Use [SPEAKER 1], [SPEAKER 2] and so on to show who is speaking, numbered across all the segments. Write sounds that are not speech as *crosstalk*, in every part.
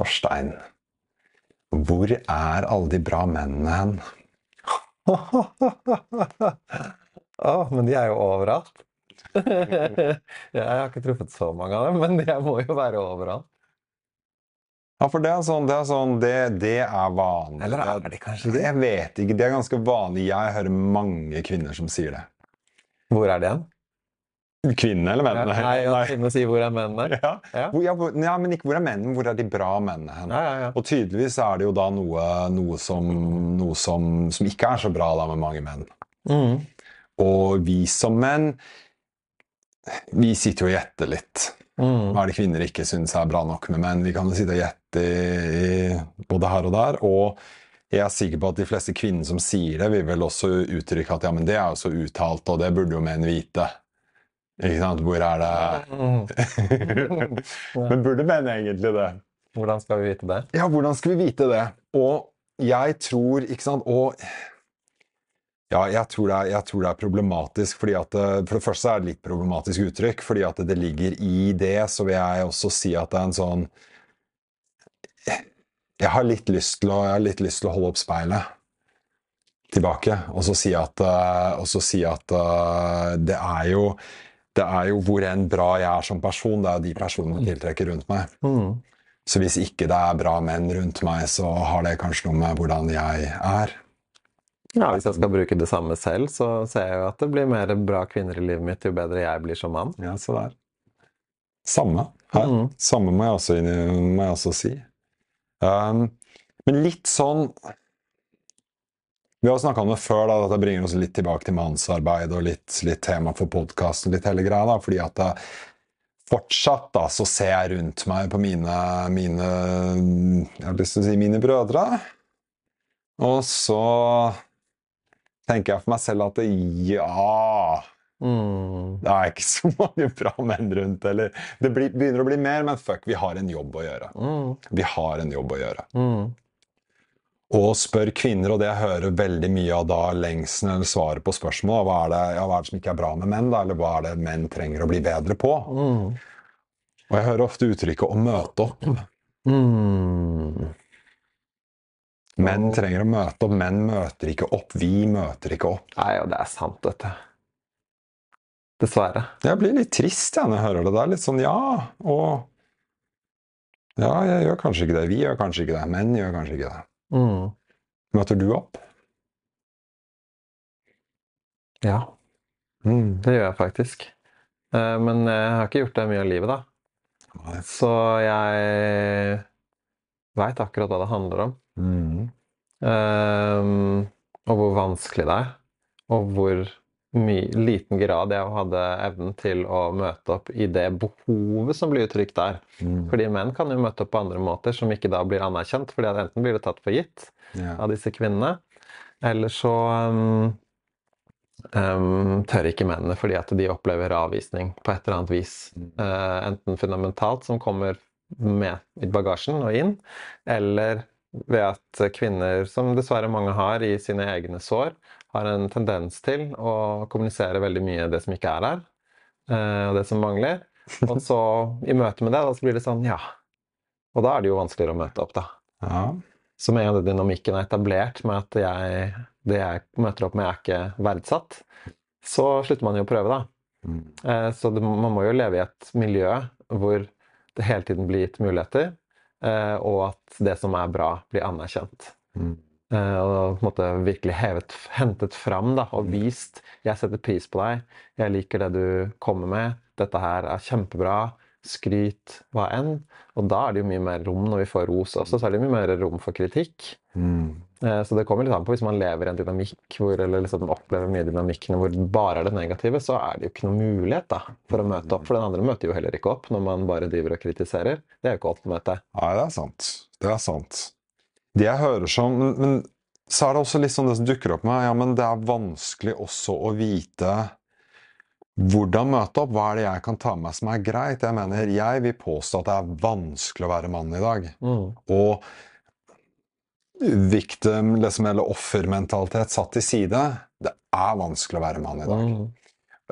[SPEAKER 1] Torstein, hvor er alle de bra mennene hen? *laughs*
[SPEAKER 2] Å, men de er jo overalt. *laughs* jeg har ikke truffet så mange av dem, men de må jo være overalt.
[SPEAKER 1] Ja, for det er sånn, det er, sånn, det, det er vanlig.
[SPEAKER 2] Eller er de kanskje det?
[SPEAKER 1] Jeg vet ikke. Det er ganske vanlig. Jeg hører mange kvinner som sier det.
[SPEAKER 2] Hvor er det igjen? *laughs*
[SPEAKER 1] Kvinnene eller
[SPEAKER 2] Ja,
[SPEAKER 1] mennene?
[SPEAKER 2] nei, finne kunne si hvor er mennene? *laughs*
[SPEAKER 1] Ja.
[SPEAKER 2] Ja.
[SPEAKER 1] Hvor, ja, hvor, ja, men ikke hvor er mennene, hvor er de bra mennene hen?
[SPEAKER 2] Ja, ja, ja.
[SPEAKER 1] Og tydeligvis er det jo da noe, noe, som, noe som, som ikke er så bra da med mange menn.
[SPEAKER 2] Mm.
[SPEAKER 1] Og vi som menn, vi sitter jo og gjetter litt.
[SPEAKER 2] Mm.
[SPEAKER 1] Hva er det kvinner ikke syns er bra nok med menn? Vi kan jo sitte og gjette både her og der. Og jeg er sikker på at de fleste kvinner som sier det, vil vel også uttrykke at ja, men det er jo så uttalt, og det burde jo menn vite. Ikke sant? Hvor er det. *laughs* Men burde menn egentlig det?
[SPEAKER 2] Hvordan skal vi vite det?
[SPEAKER 1] Ja, hvordan skal vi vite det? Og jeg tror, ikke sant Og ja, jeg tror, det er, jeg tror det er problematisk, fordi at det, For det første er det litt problematisk uttrykk, fordi at det ligger i det, så vil jeg også si at det er en sånn Jeg har litt lyst til å, litt lyst til å holde opp speilet tilbake, og så si at, eh, og så si at eh, det er jo det er jo hvor enn bra jeg er som person, det er jo de personene jeg tiltrekker rundt meg.
[SPEAKER 2] Mm.
[SPEAKER 1] Så hvis ikke det er bra menn rundt meg, så har det kanskje noe med hvordan jeg er.
[SPEAKER 2] Ja, Hvis jeg skal bruke det samme selv, så ser jeg jo at det blir mer bra kvinner i livet mitt jo bedre jeg blir som mann.
[SPEAKER 1] Ja, så der. Samme her.
[SPEAKER 2] Mm.
[SPEAKER 1] Samme må jeg også, må jeg også si. Um, men litt sånn Vi har snakka om det før, da, at det bringer oss litt tilbake til mannsarbeid og litt, litt tema for podkasten, litt hele greia, da, fordi at det, fortsatt da, så ser jeg rundt meg på mine, mine Jeg har lyst til å si mine brødre. Og så tenker jeg for meg selv at det, ja
[SPEAKER 2] Mm.
[SPEAKER 1] det er ikke *laughs* så mange bra menn rundt. Eller det blir, begynner å bli mer, men fuck, vi har en jobb å gjøre.
[SPEAKER 2] Mm.
[SPEAKER 1] Vi har en jobb å gjøre.
[SPEAKER 2] Mm.
[SPEAKER 1] Og spør kvinner, og det jeg hører veldig mye av da lengselen eller svaret på spørsmålet, hva er, det, ja, hva er det som ikke er bra med menn, da? Eller hva er det menn trenger å bli bedre på?
[SPEAKER 2] Mm.
[SPEAKER 1] Og jeg hører ofte uttrykket 'å møte opp'.
[SPEAKER 2] Mm.
[SPEAKER 1] Menn trenger å møte opp, menn møter ikke opp. Vi møter ikke opp.
[SPEAKER 2] Nei, og det er sant, dette. Dessverre.
[SPEAKER 1] Jeg blir litt trist jeg, når jeg hører det der. Litt sånn ja, og Ja, jeg gjør kanskje ikke det. Vi gjør kanskje ikke det. Menn gjør kanskje ikke det.
[SPEAKER 2] Mm.
[SPEAKER 1] Møter du opp?
[SPEAKER 2] Ja,
[SPEAKER 1] Mm.
[SPEAKER 2] det gjør jeg faktisk. Eh, Men jeg har ikke gjort det mye av livet, da.
[SPEAKER 1] Nei.
[SPEAKER 2] Så jeg veit akkurat hva det handler om.
[SPEAKER 1] Mm.
[SPEAKER 2] Um, og hvor vanskelig det er. Og hvor my liten grad jeg hadde evnen til å møte opp i det behovet som blir uttrykt der.
[SPEAKER 1] Mm.
[SPEAKER 2] Fordi menn kan jo møte opp på andre måter som ikke da blir anerkjent, fordi at enten blir det tatt for gitt
[SPEAKER 1] yeah.
[SPEAKER 2] av disse kvinnene, eller så um, um, tør ikke mennene fordi at de opplever avvisning på et eller annet vis. Uh, enten fundamentalt, som kommer med i bagasjen og inn, eller ved at kvinner, som dessverre mange har i sine egne sår, har en tendens til å kommunisere veldig mye det som ikke er der, eh, og det som mangler. *laughs* Og så i møte med det, da så blir det sånn, ja. Og da er det jo vanskeligere å møte opp, da.
[SPEAKER 1] ja.
[SPEAKER 2] Så med en gang den dynamikken er etablert med at jeg, det jeg møter opp med, er ikke verdsatt, så slutter man jo å prøve, da.
[SPEAKER 1] Mm.
[SPEAKER 2] Eh, Så det, man må jo leve i et miljø hvor det hele tiden blir gitt muligheter, eh, og at det som er bra, blir anerkjent.
[SPEAKER 1] Mm.
[SPEAKER 2] Eh, Og på en måte virkelig hevet, hentet fram da, og vist 'jeg setter pris på deg', 'jeg liker det du kommer med', 'dette her er kjempebra', skryt, hva enn. Og da er det jo mye mer rom når vi får ros også, så er det mye mer rom for kritikk.
[SPEAKER 1] Mm.
[SPEAKER 2] Eh, Så det kommer litt an på hvis man lever i en dynamikk hvor, eller liksom opplever mye dynamikkene hvor bare er det negative, så er det jo ikke noe mulighet da, for å møte opp. For den andre møter jo heller ikke opp når man bare driver og kritiserer. Det er jo ikke oppmøte.
[SPEAKER 1] Nei, det er sant. Det er sant. Det jeg hører som men, men så er det også litt sånn det som dukker opp med Ja, men det er vanskelig også å vite hvordan møte opp. Hva er det jeg kan ta med meg som er greit? Jeg mener, jeg vil påstå at det er vanskelig å være mann i dag.
[SPEAKER 2] Mm.
[SPEAKER 1] Og victim, liksom, eller offermentalitet satt til side. Det er vanskelig å være mann i dag.
[SPEAKER 2] Mm.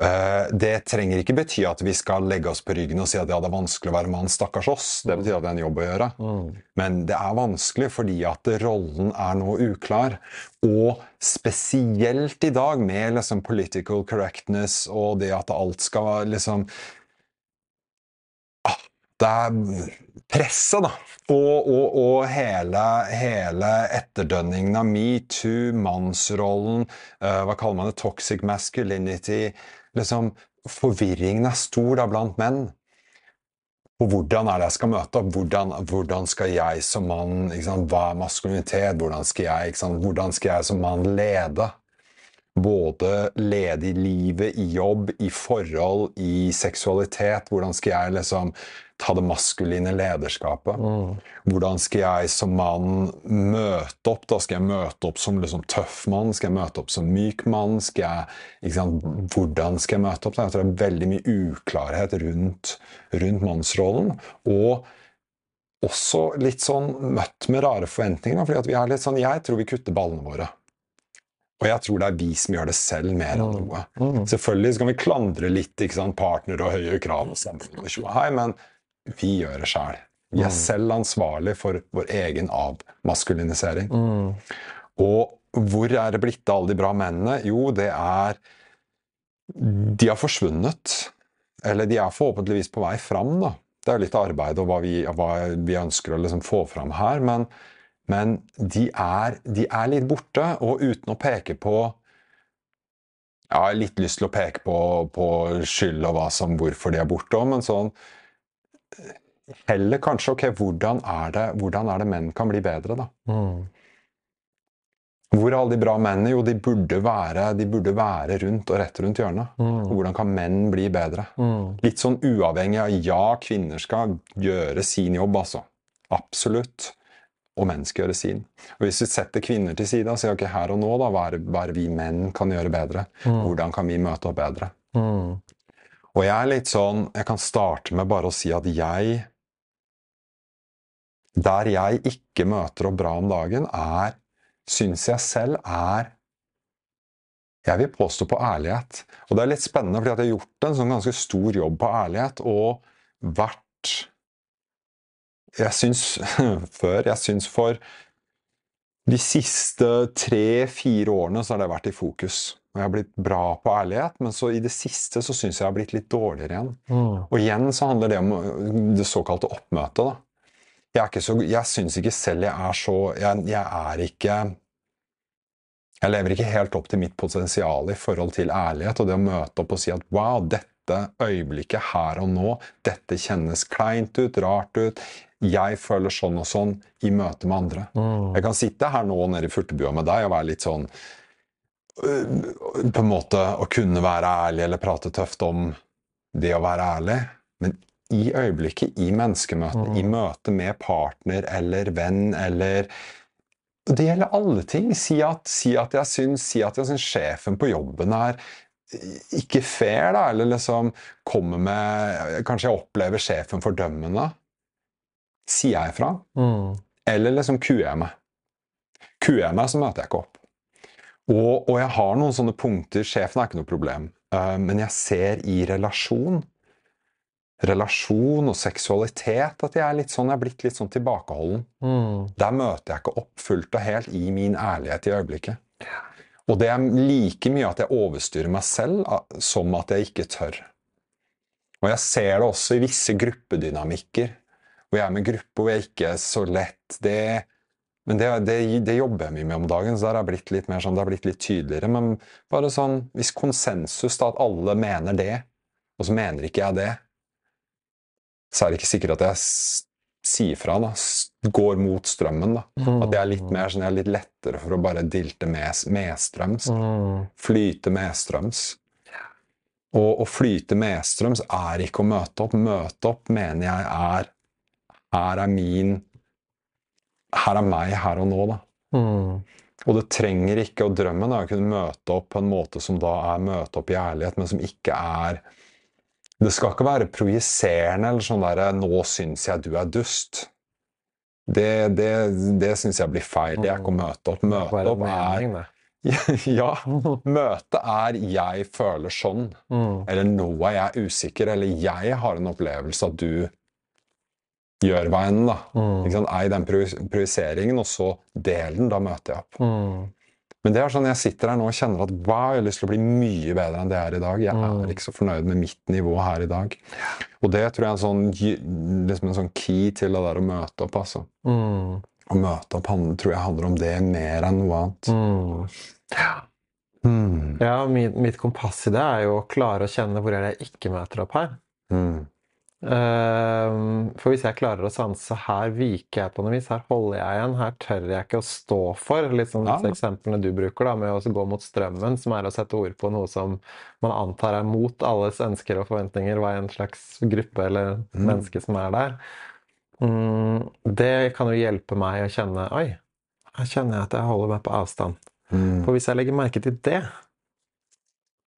[SPEAKER 1] Eh, det trenger ikke bety at vi skal legge oss på ryggen og si at ja, det er vanskelig å være mann, stakkars oss. Det betyr at det er en jobb å gjøre.
[SPEAKER 2] Mm.
[SPEAKER 1] Men det er vanskelig fordi at rollen er nå uklar. Og spesielt i dag med liksom political correctness og det at alt skal liksom ah, Det er presset, da. Og, og, og hele, hele, etterdønningen av metoo, mannsrollen, uh, hva kaller man det, toxic masculinity liksom, Forvirringen er stor da blant menn. Og hvordan er det jeg skal møte opp? Hvordan, hvordan skal jeg som mann Hva er maskulinitet? Hvordan skal jeg, hvordan skal jeg som mann lede? Både lede i livet, i jobb, i forhold, i seksualitet. Hvordan skal jeg liksom ta det maskuline lederskapet? Mm. Hvordan skal jeg som mann møte opp? Da skal jeg møte opp som liksom tøff mann? Skal jeg møte opp som myk mann? Skal jeg, sant, Hvordan skal jeg møte opp? Jeg tror det er veldig mye uklarhet rundt, rundt mannsrollen. Og også litt sånn møtt med rare forventninger. fordi vi er litt sånn, Jeg tror vi kutter ballene våre. Og jeg tror det er vi som gjør det selv, mer enn noe. Mm. Selvfølgelig skal vi klandre litt ikke sant, partner og høye krav, hei, men vi gjør det sjæl. Vi er mm. selv ansvarlig for vår egen avmaskulinisering. Mm. Og hvor er det blitt av alle de bra mennene? Jo, det er De har forsvunnet. Eller de er forhåpentligvis på vei fram, da. Det er litt arbeid og hva vi, hva vi ønsker å liksom få fram her. Men men de er, de er, litt borte, og uten å peke på Jeg har litt lyst til å peke på, på skyld og hva som, hvorfor de er borte òg, men sånn Heller kanskje ok, hvordan er det, hvordan er det menn kan bli bedre, da? Mm. Hvor er alle de bra mennene? Jo, de burde være, de burde være rundt og rett rundt hjørnet. Mm. Hvordan kan menn bli bedre? Mm. Litt sånn uavhengig av ja, kvinner skal gjøre sin jobb, altså. Absolutt og menn skal gjøre sin. Og Hvis vi setter kvinner til side og sier ok, her og nå, da, hva er, hva er vi menn kan gjøre bedre? Mm. Hvordan kan vi møte opp bedre? Mm. Og jeg er litt sånn Jeg kan starte med bare å si at jeg Der jeg ikke møter opp bra om dagen, er Syns jeg selv er Jeg vil påstå på ærlighet. Og det er litt spennende, fordi jeg har gjort en sånn ganske stor jobb på ærlighet og vært jeg syns *laughs* før Jeg syns for de siste tre-fire årene så har det vært i fokus. Og jeg har blitt bra på ærlighet, men så i det siste så syns jeg jeg har blitt litt dårligere igjen. Mm. Og igjen så handler det om det såkalte oppmøtet, da. Jeg, er så, jeg syns ikke selv jeg er så jeg, jeg er ikke jeg lever ikke helt opp til mitt potensial i forhold til ærlighet og det å møte opp og si at wow, dette øyeblikket her og nå, dette kjennes kleint ut, rart ut, jeg føler sånn og sånn i møte med andre. Mm. Jeg kan sitte her nå nede i furtebua med deg og være litt sånn øh, På en måte å kunne være ærlig eller prate tøft om det å være ærlig. Men i øyeblikket, i menneskemøtet, mm. i møte med partner eller venn eller Det gjelder alle ting. Si at, si at jeg syns si at jeg syns sjefen på jobben er ikke fair, da, eller liksom kommer med Kanskje jeg opplever sjefen fordømmende. Sier jeg ifra? Mm. Eller liksom kuer jeg meg? Kuer jeg meg, så møter jeg ikke opp. Og, og, jeg har noen sånne punkter Sjefen er ikke noe problem. Uh, men jeg ser i relasjon relasjon og seksualitet at jeg er litt sånn, jeg er blitt litt sånn tilbakeholden. Mm. Der møter jeg ikke opp fullt og helt i min ærlighet i øyeblikket. Og det er like mye at jeg overstyrer meg selv som at jeg ikke tør. Og jeg ser det også i visse gruppedynamikker hvor jeg er med gruppe, hvor jeg ikke er så lett det, Men det, det, det, jobber jeg mye med om dagen, så der har blitt litt mer sånn, det har blitt litt tydeligere. Men bare sånn, hvis konsensus, da, at alle mener det, og så mener ikke jeg det, så er det ikke sikkert at jeg sier fra, da. Går mot strømmen, da. Mm. At jeg er litt mer sånn, jeg er litt lettere for å bare dilte med, medstrøms. Mm. Flyte medstrøms. Og å flyte medstrøms er ikke å møte opp. Møte opp mener jeg er her er min Her er meg her og nå, da. Mm. Og det trenger ikke, og drømmen er å kunne møte opp på en måte som da er møte opp i ærlighet, men som ikke er Det skal ikke være projiserende eller sånn derre 'Nå syns jeg du er dust'. Det, det, det syns jeg blir feil. Det er ikke å møte opp. Møte opp er *laughs* ja, *laughs* møtet er 'jeg føler sånn',
[SPEAKER 2] Mm.
[SPEAKER 1] eller 'nå er jeg usikker', eller 'jeg har en opplevelse at du gjør hva enn', da.
[SPEAKER 2] Mm.
[SPEAKER 1] Ikke sant? Ei den pro- projiseringen, og så del den. Da møter jeg opp.
[SPEAKER 2] Mm.
[SPEAKER 1] Men det er sånn, jeg sitter her nå og kjenner at hva, jeg har lyst til å bli mye bedre enn det er i dag. Jeg
[SPEAKER 2] Mm.
[SPEAKER 1] er ikke så fornøyd med mitt nivå her i dag. Og det tror jeg er en sånn, liksom en sånn key til det der å møte opp. altså.
[SPEAKER 2] Mm.
[SPEAKER 1] Å møte opp tror jeg handler om det mer enn noe annet.
[SPEAKER 2] Mm.
[SPEAKER 1] Mm.
[SPEAKER 2] Ja, mitt, mitt kompass i det er jo å klare å kjenne hvor er det jeg ikke møter opp her.
[SPEAKER 1] Mm.
[SPEAKER 2] Ehm, for hvis jeg klarer å sanse her viker jeg på noe vis, her holder jeg igjen, her tør jeg ikke å stå for. Litt som
[SPEAKER 1] Ja.
[SPEAKER 2] disse eksemplene du bruker da, med å gå mot strømmen, som er å sette ord på noe som man antar er mot alles ønsker og forventninger, hva en slags gruppe eller
[SPEAKER 1] Mm.
[SPEAKER 2] menneske som er der. Mm, det kan jo hjelpe meg å kjenne Oi, her kjenner jeg at jeg holder meg på avstand.
[SPEAKER 1] Mm.
[SPEAKER 2] For hvis jeg legger merke til det,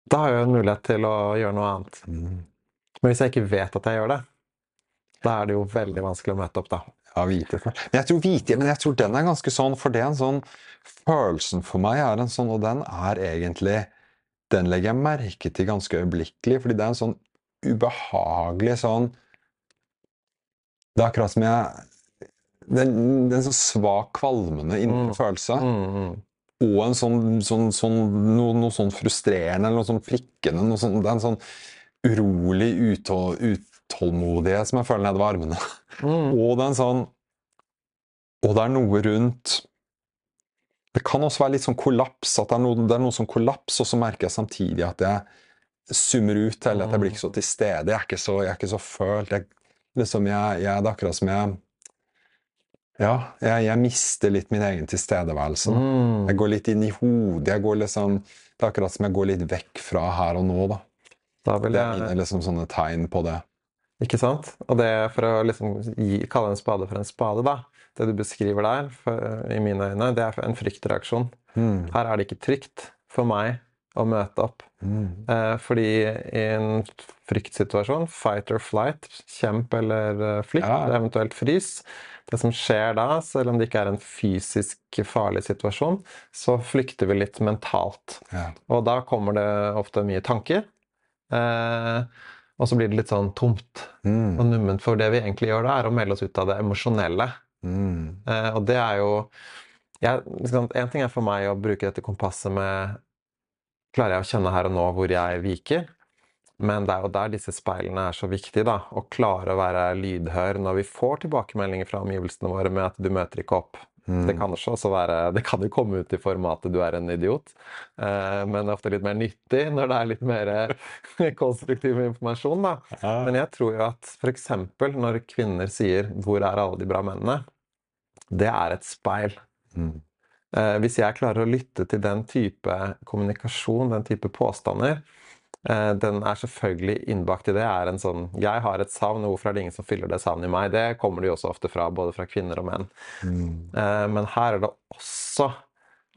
[SPEAKER 2] da har jeg jo en mulighet til å gjøre noe annet.
[SPEAKER 1] Mm.
[SPEAKER 2] Men hvis jeg ikke vet at jeg gjør det, da er det jo veldig vanskelig å møte opp, da.
[SPEAKER 1] Ja, hvite. Men jeg tror hvite, men jeg tror den er ganske sånn, for det er en sånn Følelsen for meg er en sånn, og den er egentlig Den legger jeg merke til ganske øyeblikkelig, fordi det er en sånn ubehagelig sånn Det er akkurat som jeg Det er en, sånn svak, kvalmende indre
[SPEAKER 2] Mm.
[SPEAKER 1] følelse.
[SPEAKER 2] Mm, mm.
[SPEAKER 1] Og en sånn, sånn, sånn noe, noe sånn frustrerende, eller noe sånn prikkende noe sånn, Det er en sånn urolig utå- utålmodighet som jeg føler nedover armene.
[SPEAKER 2] Mm. *laughs*
[SPEAKER 1] Og det er en sånn Og det er noe rundt Det kan også være litt sånn kollaps, at det er noe, det er noe som kollaps, og så merker jeg samtidig at jeg summer ut, eller at jeg blir ikke så til stede. Jeg er ikke så, jeg er ikke så følt. Jeg, liksom, jeg, jeg, det er akkurat som jeg Ja, jeg, jeg mister litt min egen tilstedeværelse.
[SPEAKER 2] Mm.
[SPEAKER 1] Jeg går litt inn i hodet. Jeg går liksom, det er akkurat som jeg går litt vekk fra her og nå. da.
[SPEAKER 2] Da vil
[SPEAKER 1] Det er mine liksom, sånne tegn på det.
[SPEAKER 2] Ikke sant? Og det for å liksom gi, kalle en spade for en spade, da. Det du beskriver der, for, i mine øyne, det er en fryktreaksjon.
[SPEAKER 1] Mm.
[SPEAKER 2] Her er det ikke trygt for meg å møte opp.
[SPEAKER 1] Mm.
[SPEAKER 2] Eh, fordi i en fryktsituasjon, fight or flight, kjemp eller eh, flykt,
[SPEAKER 1] Ja.
[SPEAKER 2] eventuelt frys Det som skjer da, selv om det ikke er en fysisk farlig situasjon, så flykter vi litt mentalt.
[SPEAKER 1] Ja.
[SPEAKER 2] Og da kommer det ofte mye tanker. Eh, og så blir det litt sånn tomt
[SPEAKER 1] Mm.
[SPEAKER 2] og numment. For det vi egentlig gjør da, er å melde oss ut av det emosjonelle.
[SPEAKER 1] Mm.
[SPEAKER 2] Eh, og det er jo jeg, liksom, En ting er for meg å bruke dette kompasset med Klarer jeg å kjenne her og nå hvor jeg viker? Men det er jo der disse speilene er så viktige. da, Å klare å være lydhør når vi får tilbakemeldinger fra omgivelsene våre med at du møter ikke opp.
[SPEAKER 1] Mm.
[SPEAKER 2] Det kan også være, det kan jo komme ut i form av at 'du er en idiot', eh, men det er ofte litt mer nyttig når det er litt mer *laughs* konstruktiv informasjon. da. Men jeg tror jo at f.eks. når kvinner sier 'hvor er alle de bra mennene', det er et speil.
[SPEAKER 1] Mm.
[SPEAKER 2] Eh, hvis jeg klarer å lytte til den type kommunikasjon, den type påstander, eh, den er selvfølgelig innbakt i det. er en sånn 'jeg har et savn, og hvorfor er det ingen som fyller det savnet i meg'? Det kommer det jo også ofte fra, både fra kvinner og menn.
[SPEAKER 1] Mm.
[SPEAKER 2] Eh, men her er det også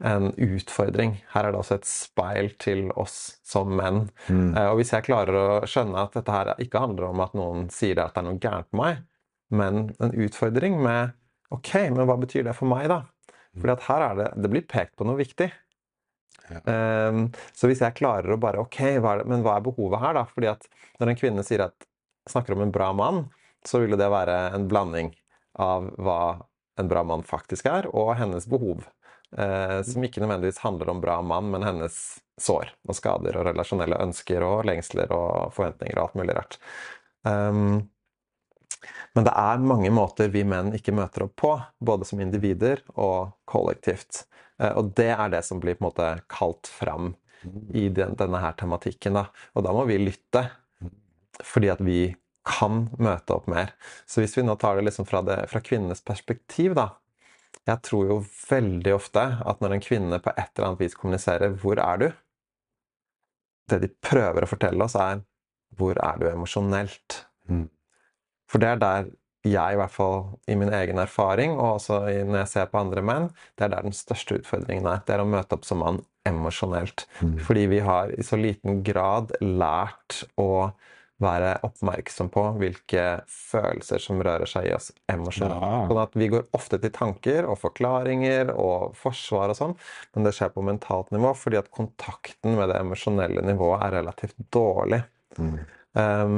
[SPEAKER 2] en utfordring. Her er det også et speil til oss som menn.
[SPEAKER 1] Mm.
[SPEAKER 2] Eh, Og hvis jeg klarer å skjønne at dette her ikke handler om at noen sier at det er noe gærent med meg, men en utfordring med Ok, men hva betyr det for meg, da? Fordi at her er det Det blir pekt på noe viktig. Ehm, så hvis jeg klarer å bare Ok, hva det, men hva er behovet her, da? Fordi at når en kvinne sier at snakker om en bra mann, så ville det være en blanding av hva en bra mann faktisk er, og hennes behov. Uh, som ikke nødvendigvis handler om bra mann, men hennes sår og skader og relasjonelle ønsker og lengsler og forventninger og alt mulig rart. Um, men det er mange måter vi menn ikke møter opp på, både som individer og kollektivt. Eh, Og det er det som blir på en måte kalt fram i den, denne her tematikken. Da. Og da må vi lytte, fordi at vi kan møte opp mer. Så hvis vi nå tar det liksom fra, det, fra kvinnenes perspektiv, da. Jeg tror jo veldig ofte at når en kvinne på et eller annet vis kommuniserer 'hvor er du?' Det de prøver å fortelle oss, er 'hvor er du emosjonelt?'
[SPEAKER 1] Mm.
[SPEAKER 2] For det er der jeg, i hvert fall i min egen erfaring, og også når jeg ser på andre menn, det er der den største utfordringen er. Det er å møte opp som mann emosjonelt.
[SPEAKER 1] Mm.
[SPEAKER 2] Fordi vi har i så liten grad lært å være oppmerksom på hvilke følelser som rører seg i oss emosjonelt.
[SPEAKER 1] Ja.
[SPEAKER 2] Sånn at vi går ofte til tanker og forklaringer og forsvar og sånn, men det skjer på mentalt nivå fordi at kontakten med det emosjonelle nivået er relativt dårlig.
[SPEAKER 1] Mm.
[SPEAKER 2] Um,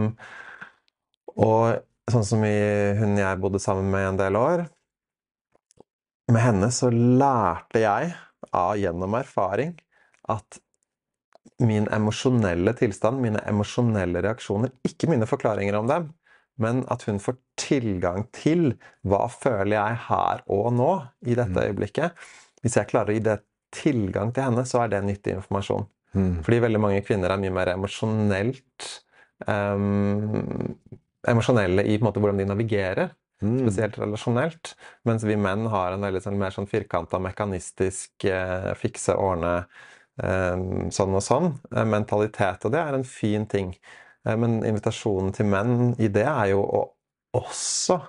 [SPEAKER 2] og sånn som i hun jeg bodde sammen med en del år Med henne så lærte jeg av gjennom erfaring at min emosjonelle tilstand, mine emosjonelle reaksjoner, ikke mine forklaringer om dem, men at hun får tilgang til hva føler jeg her og nå, i dette
[SPEAKER 1] Mm.
[SPEAKER 2] øyeblikket. Hvis jeg klarer å gi det tilgang til henne, så er det nyttig informasjon.
[SPEAKER 1] Mm.
[SPEAKER 2] Fordi veldig mange kvinner er mye mer emosjonelt ehm, Emosjonelle i måte, hvordan de navigerer,
[SPEAKER 1] Mm.
[SPEAKER 2] spesielt relasjonelt. Mens vi menn har en veldig sånn, mer sånn firkanta, mekanistisk eh, fikse, ordne, eh, sånn og sånn eh, mentalitet. Og det er en fin ting. Eh, men invitasjonen til menn i det er jo å også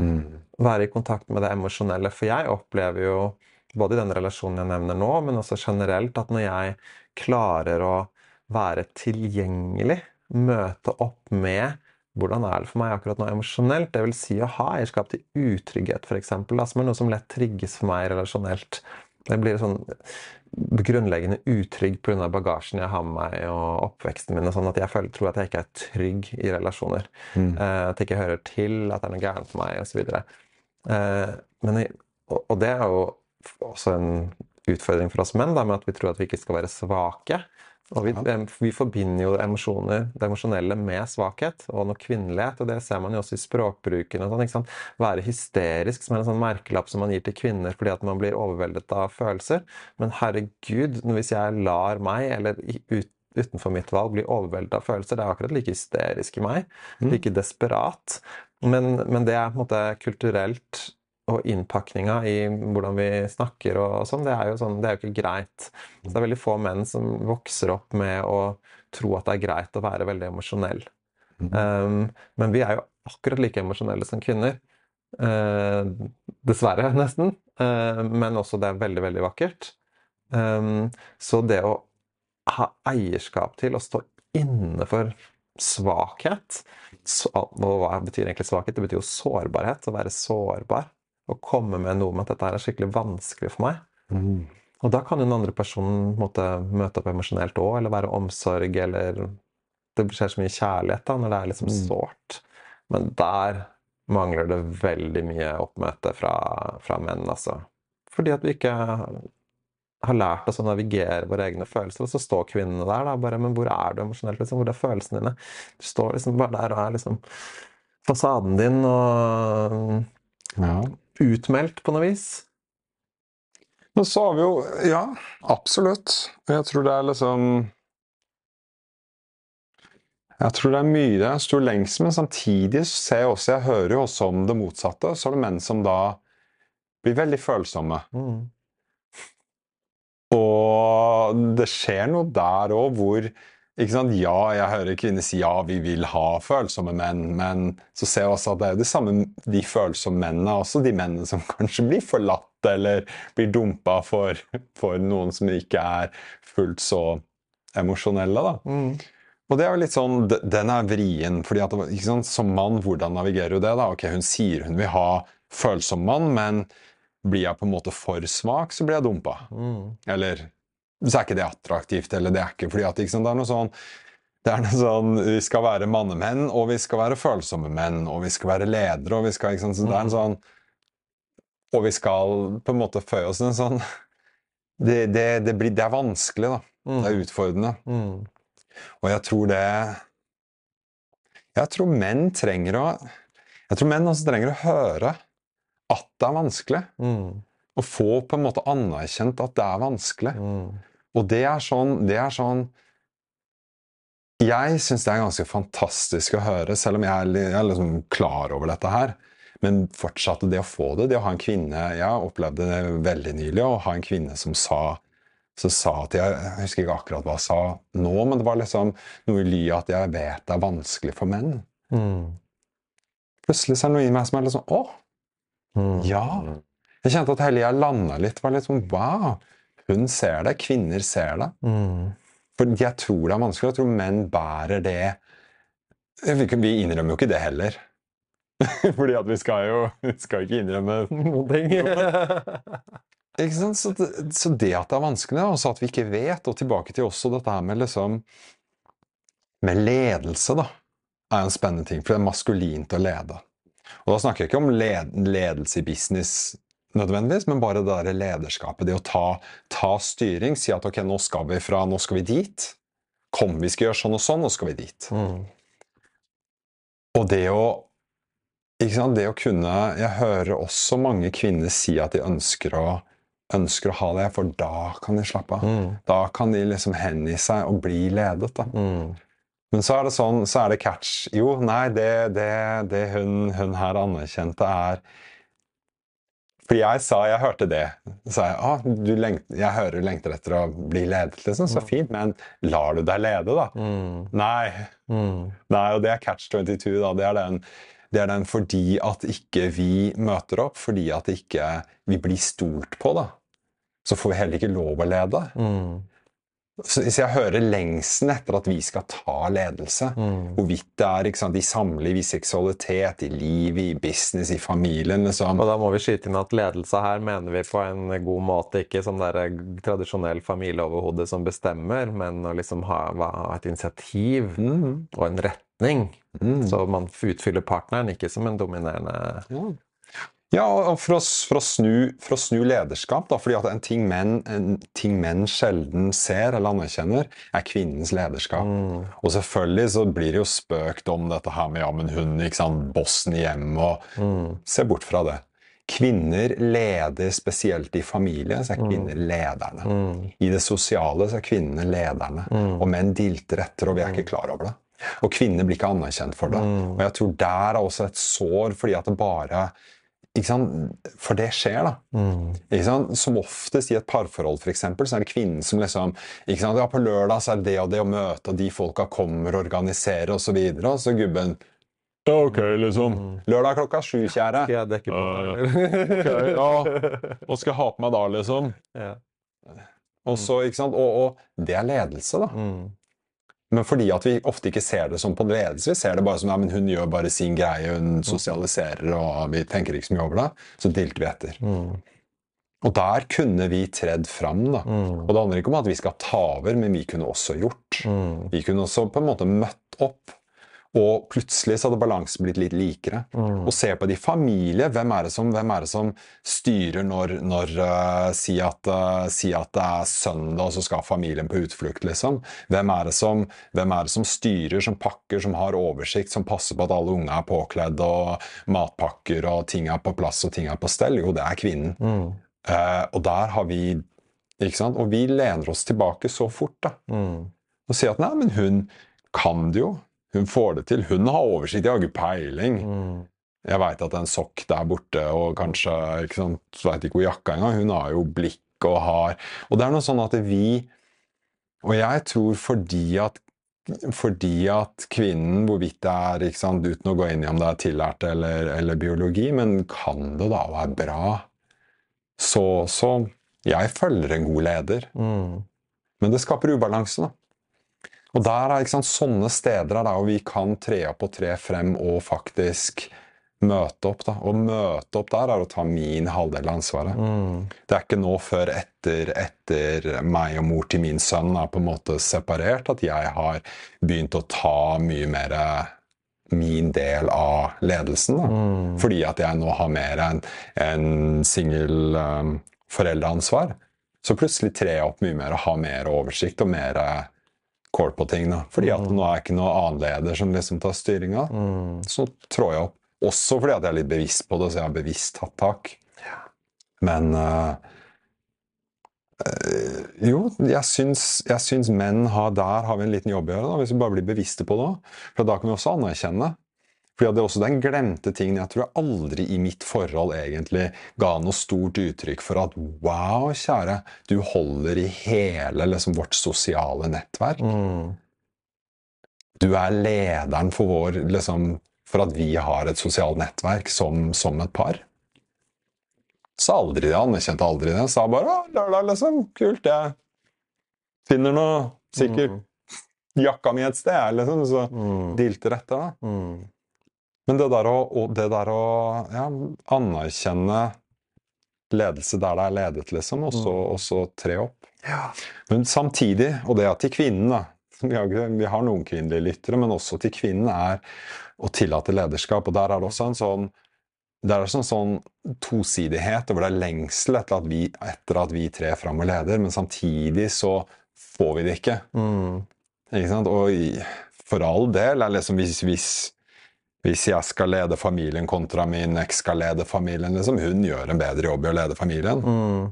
[SPEAKER 1] Mm.
[SPEAKER 2] være i kontakt med det emosjonelle. For jeg opplever jo, både i den relasjonen jeg nevner nå, men også generelt, at når jeg klarer å være tilgjengelig, møte opp med hvordan er det for meg akkurat nå emosjonelt, Det vil Si å ha eierskap til utrygghet, f.eks., som er noe som lett trigges for meg relasjonelt. Jeg blir sånn grunnleggende utrygg pga. bagasjen jeg har med meg og oppveksten min. og sånn At jeg føler, tror at jeg ikke er trygg i relasjoner.
[SPEAKER 1] Mm.
[SPEAKER 2] Eh, at jeg ikke hører til, at det er noe gærent med meg osv. Eh, men og, og det er jo også en utfordring for oss menn, da, med at vi tror at vi ikke skal være svake. Og vi, em, vi forbinder jo emosjoner, det emosjonelle med svakhet og noe kvinnelighet. Og det ser man jo også i språkbruken. og sånn? Være hysterisk, som er en sånn merkelapp som man gir til kvinner fordi at man blir overveldet av følelser. Men herregud, hvis jeg lar meg, eller ut, utenfor mitt valg, bli overveldet av følelser, det er akkurat like hysterisk i meg. Like desperat. Men, men det er på en måte kulturelt og innpakninga i hvordan vi snakker og sånn, det er jo sånn, det er jo ikke greit. Så det er veldig få menn som vokser opp med å tro at det er greit å være veldig emosjonell. Um, men vi er jo akkurat like emosjonelle som kvinner. Uh, dessverre, *laughs* nesten. Uh, men også det er veldig, veldig vakkert. Um, så det å ha eierskap til å stå inne for svakhet så, Og hva betyr egentlig svakhet? Det betyr jo sårbarhet. Å være sårbar. Å komme med noe om at dette er skikkelig vanskelig for meg.
[SPEAKER 1] Mm.
[SPEAKER 2] Og da kan den andre personen måtte møte opp emosjonelt òg, eller være omsorg, eller Det skjer så mye kjærlighet da, når det er liksom
[SPEAKER 1] Mm.
[SPEAKER 2] sårt. Men der mangler det veldig mye oppmøte fra, fra menn, altså. Fordi at vi ikke har lært oss å navigere våre egne følelser, og så står kvinnene der da, bare Men hvor er du emosjonelt, liksom? Hvor er følelsene dine? Du står liksom bare der og er liksom fasaden din og
[SPEAKER 1] Ja.
[SPEAKER 2] Utmeldt på noe vis.
[SPEAKER 1] Men så har vi jo Ja, absolutt. Jeg tror det er liksom Jeg tror det er mye det sto lengst men samtidig ser jeg også Jeg hører jo også om det motsatte. Så er det menn som da blir veldig følsomme.
[SPEAKER 2] Mm.
[SPEAKER 1] Og det skjer noe der òg hvor? Ja, jeg hører kvinner si ja, vi vil ha følsomme menn, men så ser jeg også at det er jo de samme de følsomme mennene, også de mennene som *laughs* kanskje blir forlatt eller blir dumpa for, for noen som ikke er fullt så emosjonelle. da.
[SPEAKER 2] Mm.
[SPEAKER 1] Og det er jo litt sånn, Den er vrien. fordi at, ikke sant, Som mann, hvordan navigerer du det? da? Ok, Hun sier hun vil ha følsom mann, men blir jeg på en måte for svak, så blir jeg dumpa.
[SPEAKER 2] Mm.
[SPEAKER 1] Eller så er ikke det attraktivt, eller det er ikke fordi at ikke sant, det er noe sånn det er noe sånn, Vi skal være mannemenn, og vi skal være følsomme menn, og vi skal være ledere. og vi skal, ikke sant, så det er en sånn, Og vi skal på en måte føye oss en sånn det, det, det, blir, det er vanskelig, da. Det er utfordrende.
[SPEAKER 2] Mm.
[SPEAKER 1] Og jeg tror det Jeg tror menn trenger å Jeg tror menn også trenger å høre at det er vanskelig.
[SPEAKER 2] Mm.
[SPEAKER 1] Og få på en måte anerkjent at det er vanskelig.
[SPEAKER 2] Mm.
[SPEAKER 1] Og det er sånn, det er sånn Jeg syns det er ganske fantastisk å høre, selv om jeg er, jeg er liksom klar over dette her. Men fortsatt det å få det, det å ha en kvinne Jeg opplevde det veldig nylig, å ha en kvinne som sa som sa at jeg, jeg husker ikke akkurat hva hun sa nå, men det var liksom noe i ly at jeg vet det er vanskelig for menn.
[SPEAKER 2] Mm.
[SPEAKER 1] Plutselig så er det noe i meg som er litt sånn Å!
[SPEAKER 2] Mm.
[SPEAKER 1] Ja! Jeg kjente at hele jeg landa litt. var litt sånn Wow! Hun ser det. Kvinner ser det.
[SPEAKER 2] Mm.
[SPEAKER 1] For jeg tror det er vanskelig. Jeg tror menn bærer det Vi, innrømmer jo ikke det heller. *laughs* Fordi at vi skal jo *laughs* vi skal ikke innrømme
[SPEAKER 2] Noen ting. *laughs*
[SPEAKER 1] Ikke sant? Så, det, så det at det er vanskelig, og at vi ikke vet, og tilbake til også dette her med liksom Med ledelse, da, er en spennende ting. For det er maskulint å lede. Og da snakker jeg ikke om led, ledelse i business nødvendigvis, men bare det der lederskapet. Det å ta, ta styring. Si at ok, nå skal vi fra Nå skal vi dit. Kom, vi skal gjøre sånn og sånn, nå skal vi dit.
[SPEAKER 2] Mm.
[SPEAKER 1] Og det å ikke sant, det å kunne Jeg hører også mange kvinner si at de ønsker å, ønsker å ha det, for da kan de slappe av.
[SPEAKER 2] Mm.
[SPEAKER 1] Da kan de liksom hengi seg og bli ledet. da.
[SPEAKER 2] Mm.
[SPEAKER 1] Men så er det sånn, så er det catch. Jo, nei, det, det, det hun, hun her anerkjente, er Fordi jeg sa Jeg hørte det. Så sa jeg ah, du lengt, jeg hører du lengter etter å bli ledet, liksom. Så fint. Men lar du deg lede, da?
[SPEAKER 2] Mm.
[SPEAKER 1] Nei.
[SPEAKER 2] Mm.
[SPEAKER 1] Nei, og det er catch 22, da. Det er den, det er den fordi at ikke vi møter opp, fordi at ikke vi blir stolt på, da. Så får vi heller ikke lov å lede.
[SPEAKER 2] Mm.
[SPEAKER 1] Så hvis jeg hører lengsen etter at vi skal ta ledelse,
[SPEAKER 2] Mm.
[SPEAKER 1] hvorvidt det er sant, i samliv, i seksualitet, i livet, i business, i familien liksom.
[SPEAKER 2] Og da må vi skyte inn at ledelse her mener vi på en god måte ikke som det er tradisjonell familieoverhode som bestemmer, men å liksom ha, ha et initiativ
[SPEAKER 1] mm.
[SPEAKER 2] og en retning.
[SPEAKER 1] Mm.
[SPEAKER 2] Så man utfyller partneren, ikke som en dominerende
[SPEAKER 1] Ja. Ja, og for å, for, å snu, for å snu lederskap, da, fordi at en ting, menn, en ting menn sjelden ser eller anerkjenner, er kvinnens lederskap.
[SPEAKER 2] Mm.
[SPEAKER 1] Og selvfølgelig så blir det jo spøkt om dette her med ja, men hun, ikke sant, bossen i hjemmet, og
[SPEAKER 2] Mm.
[SPEAKER 1] se bort fra det. Kvinner leder spesielt i familie, så er
[SPEAKER 2] Mm.
[SPEAKER 1] kvinner lederne.
[SPEAKER 2] Mm.
[SPEAKER 1] I det sosiale så er kvinnene lederne.
[SPEAKER 2] Mm.
[SPEAKER 1] Og menn dilter etter, og vi er ikke klar over det. Og kvinner blir ikke anerkjent for det.
[SPEAKER 2] Mm.
[SPEAKER 1] Og jeg tror der er også et sår, fordi at det bare? For det skjer, da.
[SPEAKER 2] Mm.
[SPEAKER 1] Ikke sant? Som oftest i et parforhold for eksempel, så er det kvinnen som liksom ikke sant? Ja, på lørdag så er det det og det å møte, og de folka kommer og organiserer osv. Og, så videre, og så gubben Ja, ok, liksom. Lørdag klokka sju, kjære.
[SPEAKER 2] Skal jeg dekke på?
[SPEAKER 1] Ok, ja. Hva skal jeg ha på meg da, liksom?
[SPEAKER 2] ja.
[SPEAKER 1] Og, så, ikke sant? Og, og det er ledelse, da.
[SPEAKER 2] Mm.
[SPEAKER 1] Men fordi at vi ofte ikke ser det som på ledelse, vi ser det bare som ja, men hun gjør bare sin greie, hun sosialiserer, og vi tenker ikke så mye over det, så dilter vi etter.
[SPEAKER 2] Mm.
[SPEAKER 1] Og der kunne vi tredd fram, da.
[SPEAKER 2] Mm.
[SPEAKER 1] Og det handler ikke om at vi skal ta over, men vi kunne også gjort.
[SPEAKER 2] Mm.
[SPEAKER 1] Vi kunne også på en måte møtt opp, og plutselig så hadde balansen blitt litt likere.
[SPEAKER 2] Mm.
[SPEAKER 1] Og se på de familie. Hvem er det som, hvem er det som styrer når, når uh, si, at, uh, si at det er søndag, og så skal familien på utflukt, liksom? Hvem er, det som, hvem er det som styrer, som pakker, som har oversikt, som passer på at alle unge er påkledd, og matpakker, og ting er på plass, og ting er på stell? Jo, det er kvinnen.
[SPEAKER 2] Mm.
[SPEAKER 1] Uh, og der har vi ikke sant? Og vi lener oss tilbake så fort da,
[SPEAKER 2] Mm.
[SPEAKER 1] og sier at nei, men hun kan det jo. Hun får det til. Hun har oversikt. Jeg har ikke peiling.
[SPEAKER 2] Mm.
[SPEAKER 1] Jeg veit at det er en sokk der borte, og kanskje ikke sant, veit ikke hvor jakka engang. Hun har jo blikk og har Og det er noe sånn at vi Og jeg tror fordi at fordi at kvinnen, hvorvidt det er ikke sant, uten å gå inn i om det er tillært eller, eller biologi, men kan det da er bra, så, så Jeg følger en god leder.
[SPEAKER 2] Mm.
[SPEAKER 1] Men det skaper ubalanse, da. Og der er sant, sånne steder er der vi kan tre opp og tre frem og faktisk møte opp. da. Å møte opp der er å ta min halvdel av ansvaret.
[SPEAKER 2] Mm.
[SPEAKER 1] Det er ikke nå før etter, etter meg og mor til min sønn er på en måte separert, at jeg har begynt å ta mye mer min del av ledelsen. da.
[SPEAKER 2] Mm.
[SPEAKER 1] Fordi at jeg nå har mer enn en singel um, foreldreansvar. Så plutselig trer jeg opp mye mer og har mer oversikt og mer eh, kål på ting. Da. Fordi at nå er ikke noen annen leder som liksom tar styringa.
[SPEAKER 2] Mm.
[SPEAKER 1] Så trår jeg opp. Også fordi at jeg er litt bevisst på det, så jeg har bevisst tatt tak. Ja. Men uh, jo, jeg syns, jeg syns menn har Der har vi en liten jobb å gjøre, da, hvis vi bare blir bevisste på det. For da kan vi også anerkjenne. Fordi det er også den glemte tingen jeg tror jeg aldri i mitt forhold egentlig ga noe stort uttrykk for at wow, kjære, du holder i hele liksom, vårt sosiale nettverk.
[SPEAKER 2] Mm.
[SPEAKER 1] Du er lederen for vår liksom, For at vi har et sosialt nettverk som, som et par. Sa aldri det. Anerkjente aldri det. Sa bare 'Å, lørdag, liksom. Kult, jeg finner noe sikkert
[SPEAKER 2] Mm.
[SPEAKER 1] jakka mi et sted, liksom, så
[SPEAKER 2] Mm.
[SPEAKER 1] dilter etter. da.
[SPEAKER 2] Mm.
[SPEAKER 1] Men det der å, det der å ja, anerkjenne ledelse der det er ledet, liksom, og så, og så tre opp.
[SPEAKER 2] Ja.
[SPEAKER 1] Men samtidig, og det er til kvinnen, da vi har, vi har noen kvinnelige lyttere, men også til kvinnen, er å tillate lederskap. Og der er det også en sånn det er en sånn tosidighet over det er lengsel etter at, vi, etter at vi trer fram og leder, men samtidig så får vi det ikke.
[SPEAKER 2] Mm.
[SPEAKER 1] Ikke sant? Og for all del er liksom hvis, hvis, hvis jeg skal lede familien kontra min eks skal lede familien, liksom, hun gjør en bedre jobb i å lede familien.
[SPEAKER 2] Mm.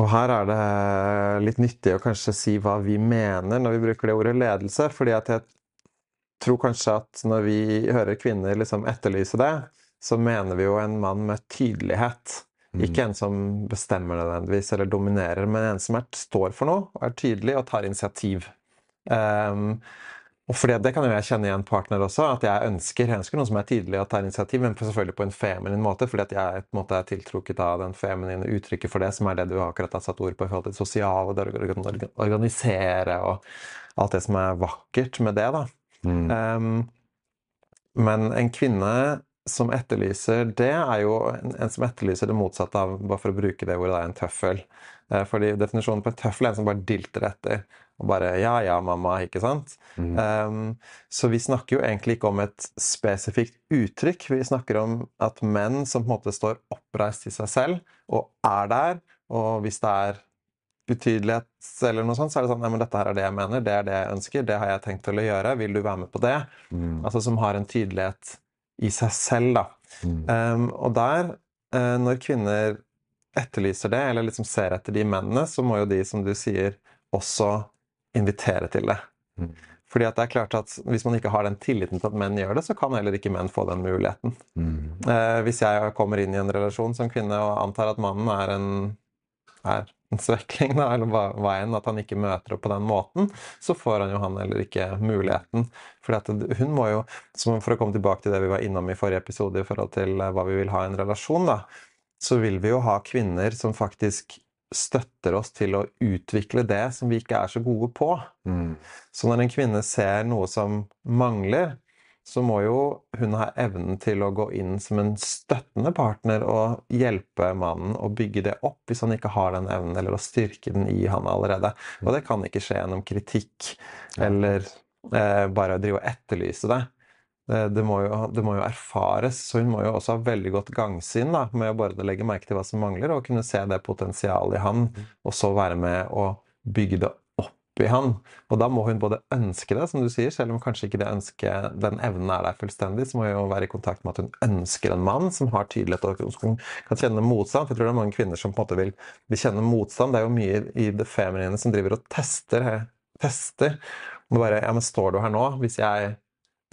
[SPEAKER 2] Og her er det litt nyttig å kanskje si hva vi mener når vi bruker det ordet ledelse. fordi at jeg tror kanskje at når vi hører kvinner liksom etterlyse det, så mener vi jo en mann med tydelighet. Ikke en som bestemmer nødvendigvis eller dominerer, men en som er, står for noe, og er tydelig og tar initiativ. Um, og fordi at Det kan jo jeg kjenne igjen partner også. at Jeg ønsker, jeg ønsker noen som er tydelig og tar initiativ, men selvfølgelig på en feminin måte. fordi at jeg på en måte er tiltrukket av den feminine uttrykket for det, som er det du akkurat har satt ord på i forhold til det sosiale, det organisere og alt det som er vakkert med det. da.
[SPEAKER 1] Mm.
[SPEAKER 2] Um, men en kvinne som etterlyser det, er jo en, en som etterlyser det motsatte av, bare for å bruke det ordet, er en tøffel. Eh, fordi definisjonen på en tøffel er en som bare dilter etter. Og bare 'ja ja, mamma', ikke sant?
[SPEAKER 1] Mm.
[SPEAKER 2] Um, så vi snakker jo egentlig ikke om et spesifikt uttrykk. Vi snakker om at menn som på en måte står oppreist i seg selv, og er der, og hvis det er utydelighet eller noe sånt, så er det sånn Nei, men dette her er det jeg mener, det er det jeg ønsker, det har jeg tenkt til å gjøre, vil du være med på det?
[SPEAKER 1] Mm.
[SPEAKER 2] Altså som har en tydelighet i seg selv, da.
[SPEAKER 1] Mm.
[SPEAKER 2] Um, og der, uh, når kvinner etterlyser det, eller liksom ser etter de mennene, så må jo de, som du sier, også invitere til det.
[SPEAKER 1] Mm.
[SPEAKER 2] Fordi at det er klart at Hvis man ikke har den tilliten til at menn gjør det, så kan heller ikke menn få den muligheten.
[SPEAKER 1] Mm.
[SPEAKER 2] Uh, hvis jeg kommer inn i en relasjon som kvinne og antar at mannen er en, er en svekling, da, eller hva at han ikke møter opp på den måten, så får han jo han heller ikke muligheten. Fordi hun må jo, som For å komme tilbake til det vi var innom i forrige episode i forhold til eh, hva vi vil ha i en relasjon, da, så vil vi jo ha kvinner som faktisk støtter oss til å utvikle det som vi ikke er så gode på.
[SPEAKER 1] Mm.
[SPEAKER 2] Så når en kvinne ser noe som mangler, så må jo hun ha evnen til å gå inn som en støttende partner og hjelpe mannen å bygge det opp hvis han ikke har den evnen, eller å styrke den i han allerede. Og det kan ikke skje gjennom kritikk eller eh, bare drive og etterlyse det. Eh, Det må, jo, det må jo erfares, så hun må jo også ha veldig godt gangsyn da, med å bare legge merke til hva som mangler, og kunne se det potensialet i han, og så være med å bygge det i han. Og da må hun både ønske det, som du sier, selv om kanskje ikke det ønsket, den evnen er der fullstendig, så må hun jo være i kontakt med at hun ønsker en mann som har tydelighet og som kan kjenne motstand. For jeg tror det er mange kvinner som på en måte vil, vil kjenne motstand. Det er jo mye i det feminine som driver og tester. tester. Og bare, ja, men står du her nå? Hvis jeg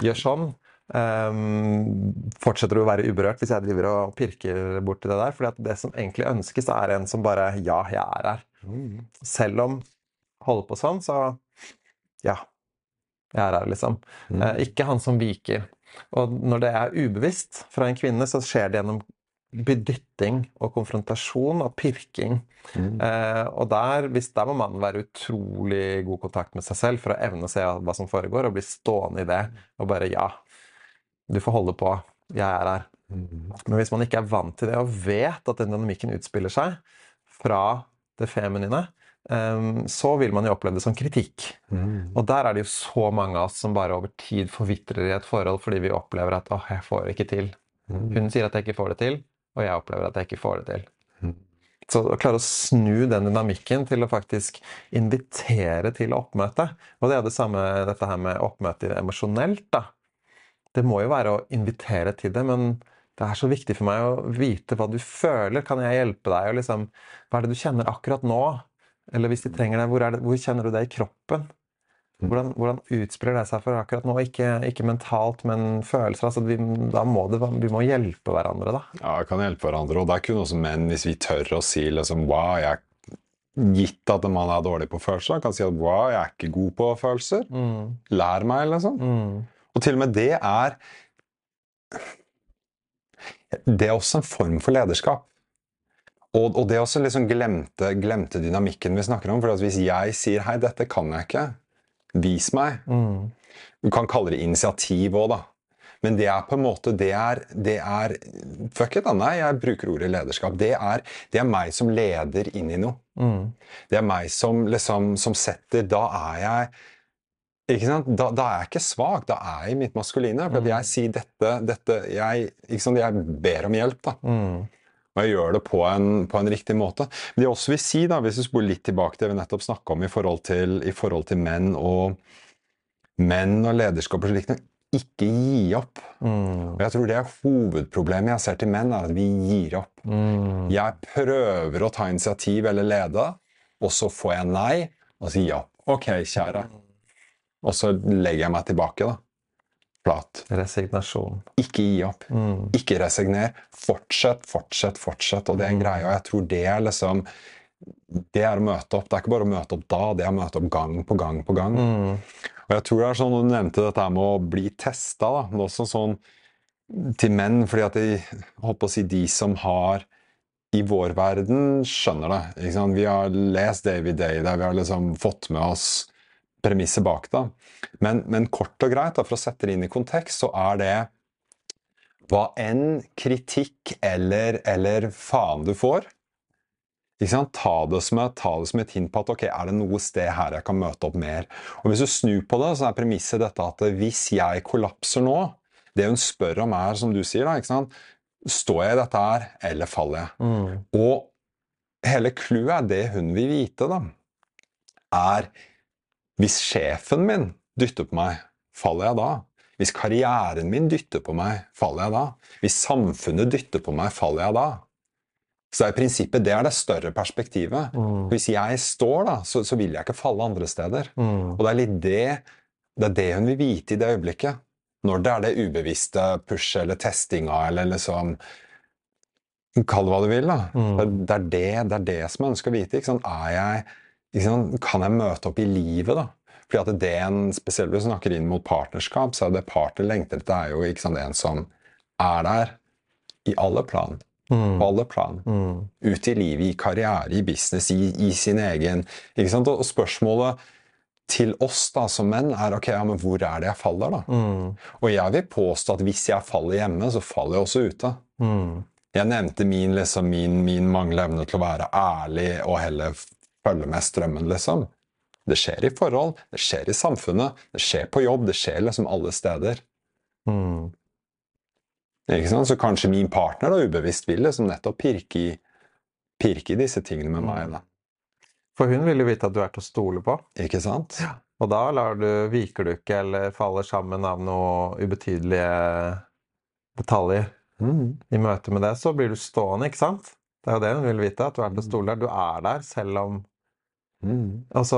[SPEAKER 2] gjør sånn, Um, fortsetter du å være uberørt hvis jeg driver og pirker borti det der? For det som egentlig ønskes, er en som bare Ja, jeg er her.
[SPEAKER 1] Mm.
[SPEAKER 2] Selv om holder på sånn, så ja. Jeg er her, liksom.
[SPEAKER 1] Mm.
[SPEAKER 2] Eh, ikke han som viker. Og når det er ubevisst fra en kvinne, så skjer det gjennom bedytting og konfrontasjon og pirking.
[SPEAKER 1] Mm.
[SPEAKER 2] Eh, og der, hvis, der må mannen være utrolig god kontakt med seg selv for å evne å se hva som foregår, og bli stående i det og bare Ja, du får holde på. Jeg er her.
[SPEAKER 1] Mm.
[SPEAKER 2] Men hvis man ikke er vant til det og vet at den dynamikken utspiller seg fra det feminine, em, så vil man jo oppleve det som kritikk.
[SPEAKER 1] Mm.
[SPEAKER 2] Og der er det jo så mange av oss som bare over tid forvitrer i et forhold fordi vi opplever at 'åh, jeg får det ikke til'.
[SPEAKER 1] Mm.
[SPEAKER 2] Hun sier at jeg ikke får det til, og jeg opplever at jeg ikke får det til.
[SPEAKER 1] Mm.
[SPEAKER 2] Så å klare å snu den dynamikken til å faktisk invitere til oppmøte Og det er det samme dette her med oppmøte emosjonelt, da. Det må jo være å invitere til det, men det er så viktig for meg å vite hva du føler. Kan jeg hjelpe deg? Og liksom, hva er det du kjenner akkurat nå? Eller hvis de trenger det, hvor, er det, hvor kjenner du det i kroppen? Hvordan, hvordan utspiller det seg for akkurat nå? Ikke, ikke mentalt, men følelser. Altså, vi, da må det, vi må hjelpe hverandre, da.
[SPEAKER 1] Ja, vi kan hjelpe hverandre. Og det er kun også menn, hvis vi tør å si liksom Wow, jeg Gitt at en mann er dårlig på følelser, kan si at wow, jeg er ikke god på følelser.
[SPEAKER 2] Mm,
[SPEAKER 1] Lær meg, liksom.
[SPEAKER 2] mm,
[SPEAKER 1] Og til og med det er Det er også en form for lederskap. Og, og det er også liksom glemte, glemte dynamikken vi snakker om. For at hvis jeg sier 'hei, dette kan jeg ikke', Vis meg.
[SPEAKER 2] Mm.
[SPEAKER 1] Du kan kalle det initiativ òg, da. Men det er på en måte Det er, det er Fuck it, da. Nei, jeg bruker ordet lederskap. Det er, det er meg som leder inn i noe.
[SPEAKER 2] Mm.
[SPEAKER 1] Det er meg som liksom som setter Da er jeg ikke sant? Da, da er jeg ikke svak. Da er jeg i mitt maskuline. For at jeg sier dette, dette jeg, ikke sant? jeg ber om hjelp. da.
[SPEAKER 2] Mm.
[SPEAKER 1] Og jeg gjør det på en, på en riktig måte. Men det jeg også vil si, da, hvis vi spoler litt tilbake til det vi nettopp snakka om i forhold til, i forhold til menn og menn og lederskap og slikt, ikke gi opp.
[SPEAKER 2] Mm.
[SPEAKER 1] Og jeg tror det er hovedproblemet jeg ser til menn, er at vi gir opp.
[SPEAKER 2] Mm.
[SPEAKER 1] Jeg prøver å ta initiativ eller lede, og så får jeg nei, og jeg opp. Ok, kjære. Og så legger jeg meg tilbake, da. Flat.
[SPEAKER 2] Resignasjon.
[SPEAKER 1] Ikke gi opp.
[SPEAKER 2] Mm.
[SPEAKER 1] Ikke resigner. Fortsett, fortsett, fortsett. Og det er en greie. Og jeg tror det er liksom Det er å møte opp. Det er ikke bare å møte opp da, det er å møte opp gang på gang på gang.
[SPEAKER 2] Mm.
[SPEAKER 1] Og jeg tror det er sånn, Du nevnte dette med å bli testa, da. Det er også sånn til menn, fordi at de, holdt på å si, de som har i vår verden skjønner det. Vi har lest David Day der vi har liksom fått med oss premisset bak det. Men, men kort og greit, da, for å sette det inn i kontekst, så er det hva enn kritikk eller, eller faen du får? Ta, det som et, ta det som et hint på at ok, er det noe sted her jeg kan møte opp mer. Og Hvis du snur på det, så er premisset dette at hvis jeg kollapser nå Det hun spør om, er, som du sier, da, ikke sant? Står jeg i dette her, eller faller jeg?
[SPEAKER 2] Mm.
[SPEAKER 1] Og hele clouet er det hun vil vite, da, er Hvis sjefen min dytter på meg, faller jeg da? Hvis karrieren min dytter på meg, faller jeg da? Hvis samfunnet dytter på meg, faller jeg da? Så i prinsippet det er det større perspektivet.
[SPEAKER 2] Mm.
[SPEAKER 1] Hvis jeg står, da, så, så vil jeg ikke falle andre steder.
[SPEAKER 2] Mm.
[SPEAKER 1] Og det er litt det det er det hun vil vite i det øyeblikket. Når det er det ubevisste pushet eller testinga eller liksom Kall det hva du vil, da.
[SPEAKER 2] Mm.
[SPEAKER 1] Det, er det, det er det som jeg ønsker å vite. Er jeg, sant? Kan jeg møte opp i livet, da? Fordi at det en, Spesielt hvis du snakker inn mot partnerskap, så er det partner lengter etter, er jo ikke sant, en som er der i alle plan.
[SPEAKER 2] Mm.
[SPEAKER 1] På alle plan.
[SPEAKER 2] Mm.
[SPEAKER 1] Ut i livet, i karriere, i business, i, i sin egen ikke sant? Og spørsmålet til oss da, som menn er ok, ja, men hvor er det jeg faller, da?
[SPEAKER 2] Mm.
[SPEAKER 1] Og jeg vil påstå at hvis jeg faller hjemme, så faller jeg også ute.
[SPEAKER 2] Mm.
[SPEAKER 1] Jeg nevnte min, liksom, min, min manglende evne til å være ærlig og heller følge med strømmen, liksom. Det skjer i forhold, det skjer i samfunnet, det skjer på jobb, det skjer liksom alle steder.
[SPEAKER 2] Mm.
[SPEAKER 1] Ikke sant? Så kanskje min partner da ubevisst vil liksom nettopp pirke i, pirke i disse tingene med meg. da.
[SPEAKER 2] For hun vil jo vite at du er til å stole på.
[SPEAKER 1] Ikke sant?
[SPEAKER 2] Og da du, viker du ikke eller faller sammen av noen ubetydelige detaljer.
[SPEAKER 1] Mm.
[SPEAKER 2] I møte med det så blir du stående, ikke sant? Det er jo det hun vil vite, at du er til stole der. Du er der selv om
[SPEAKER 1] Mm.
[SPEAKER 2] Altså,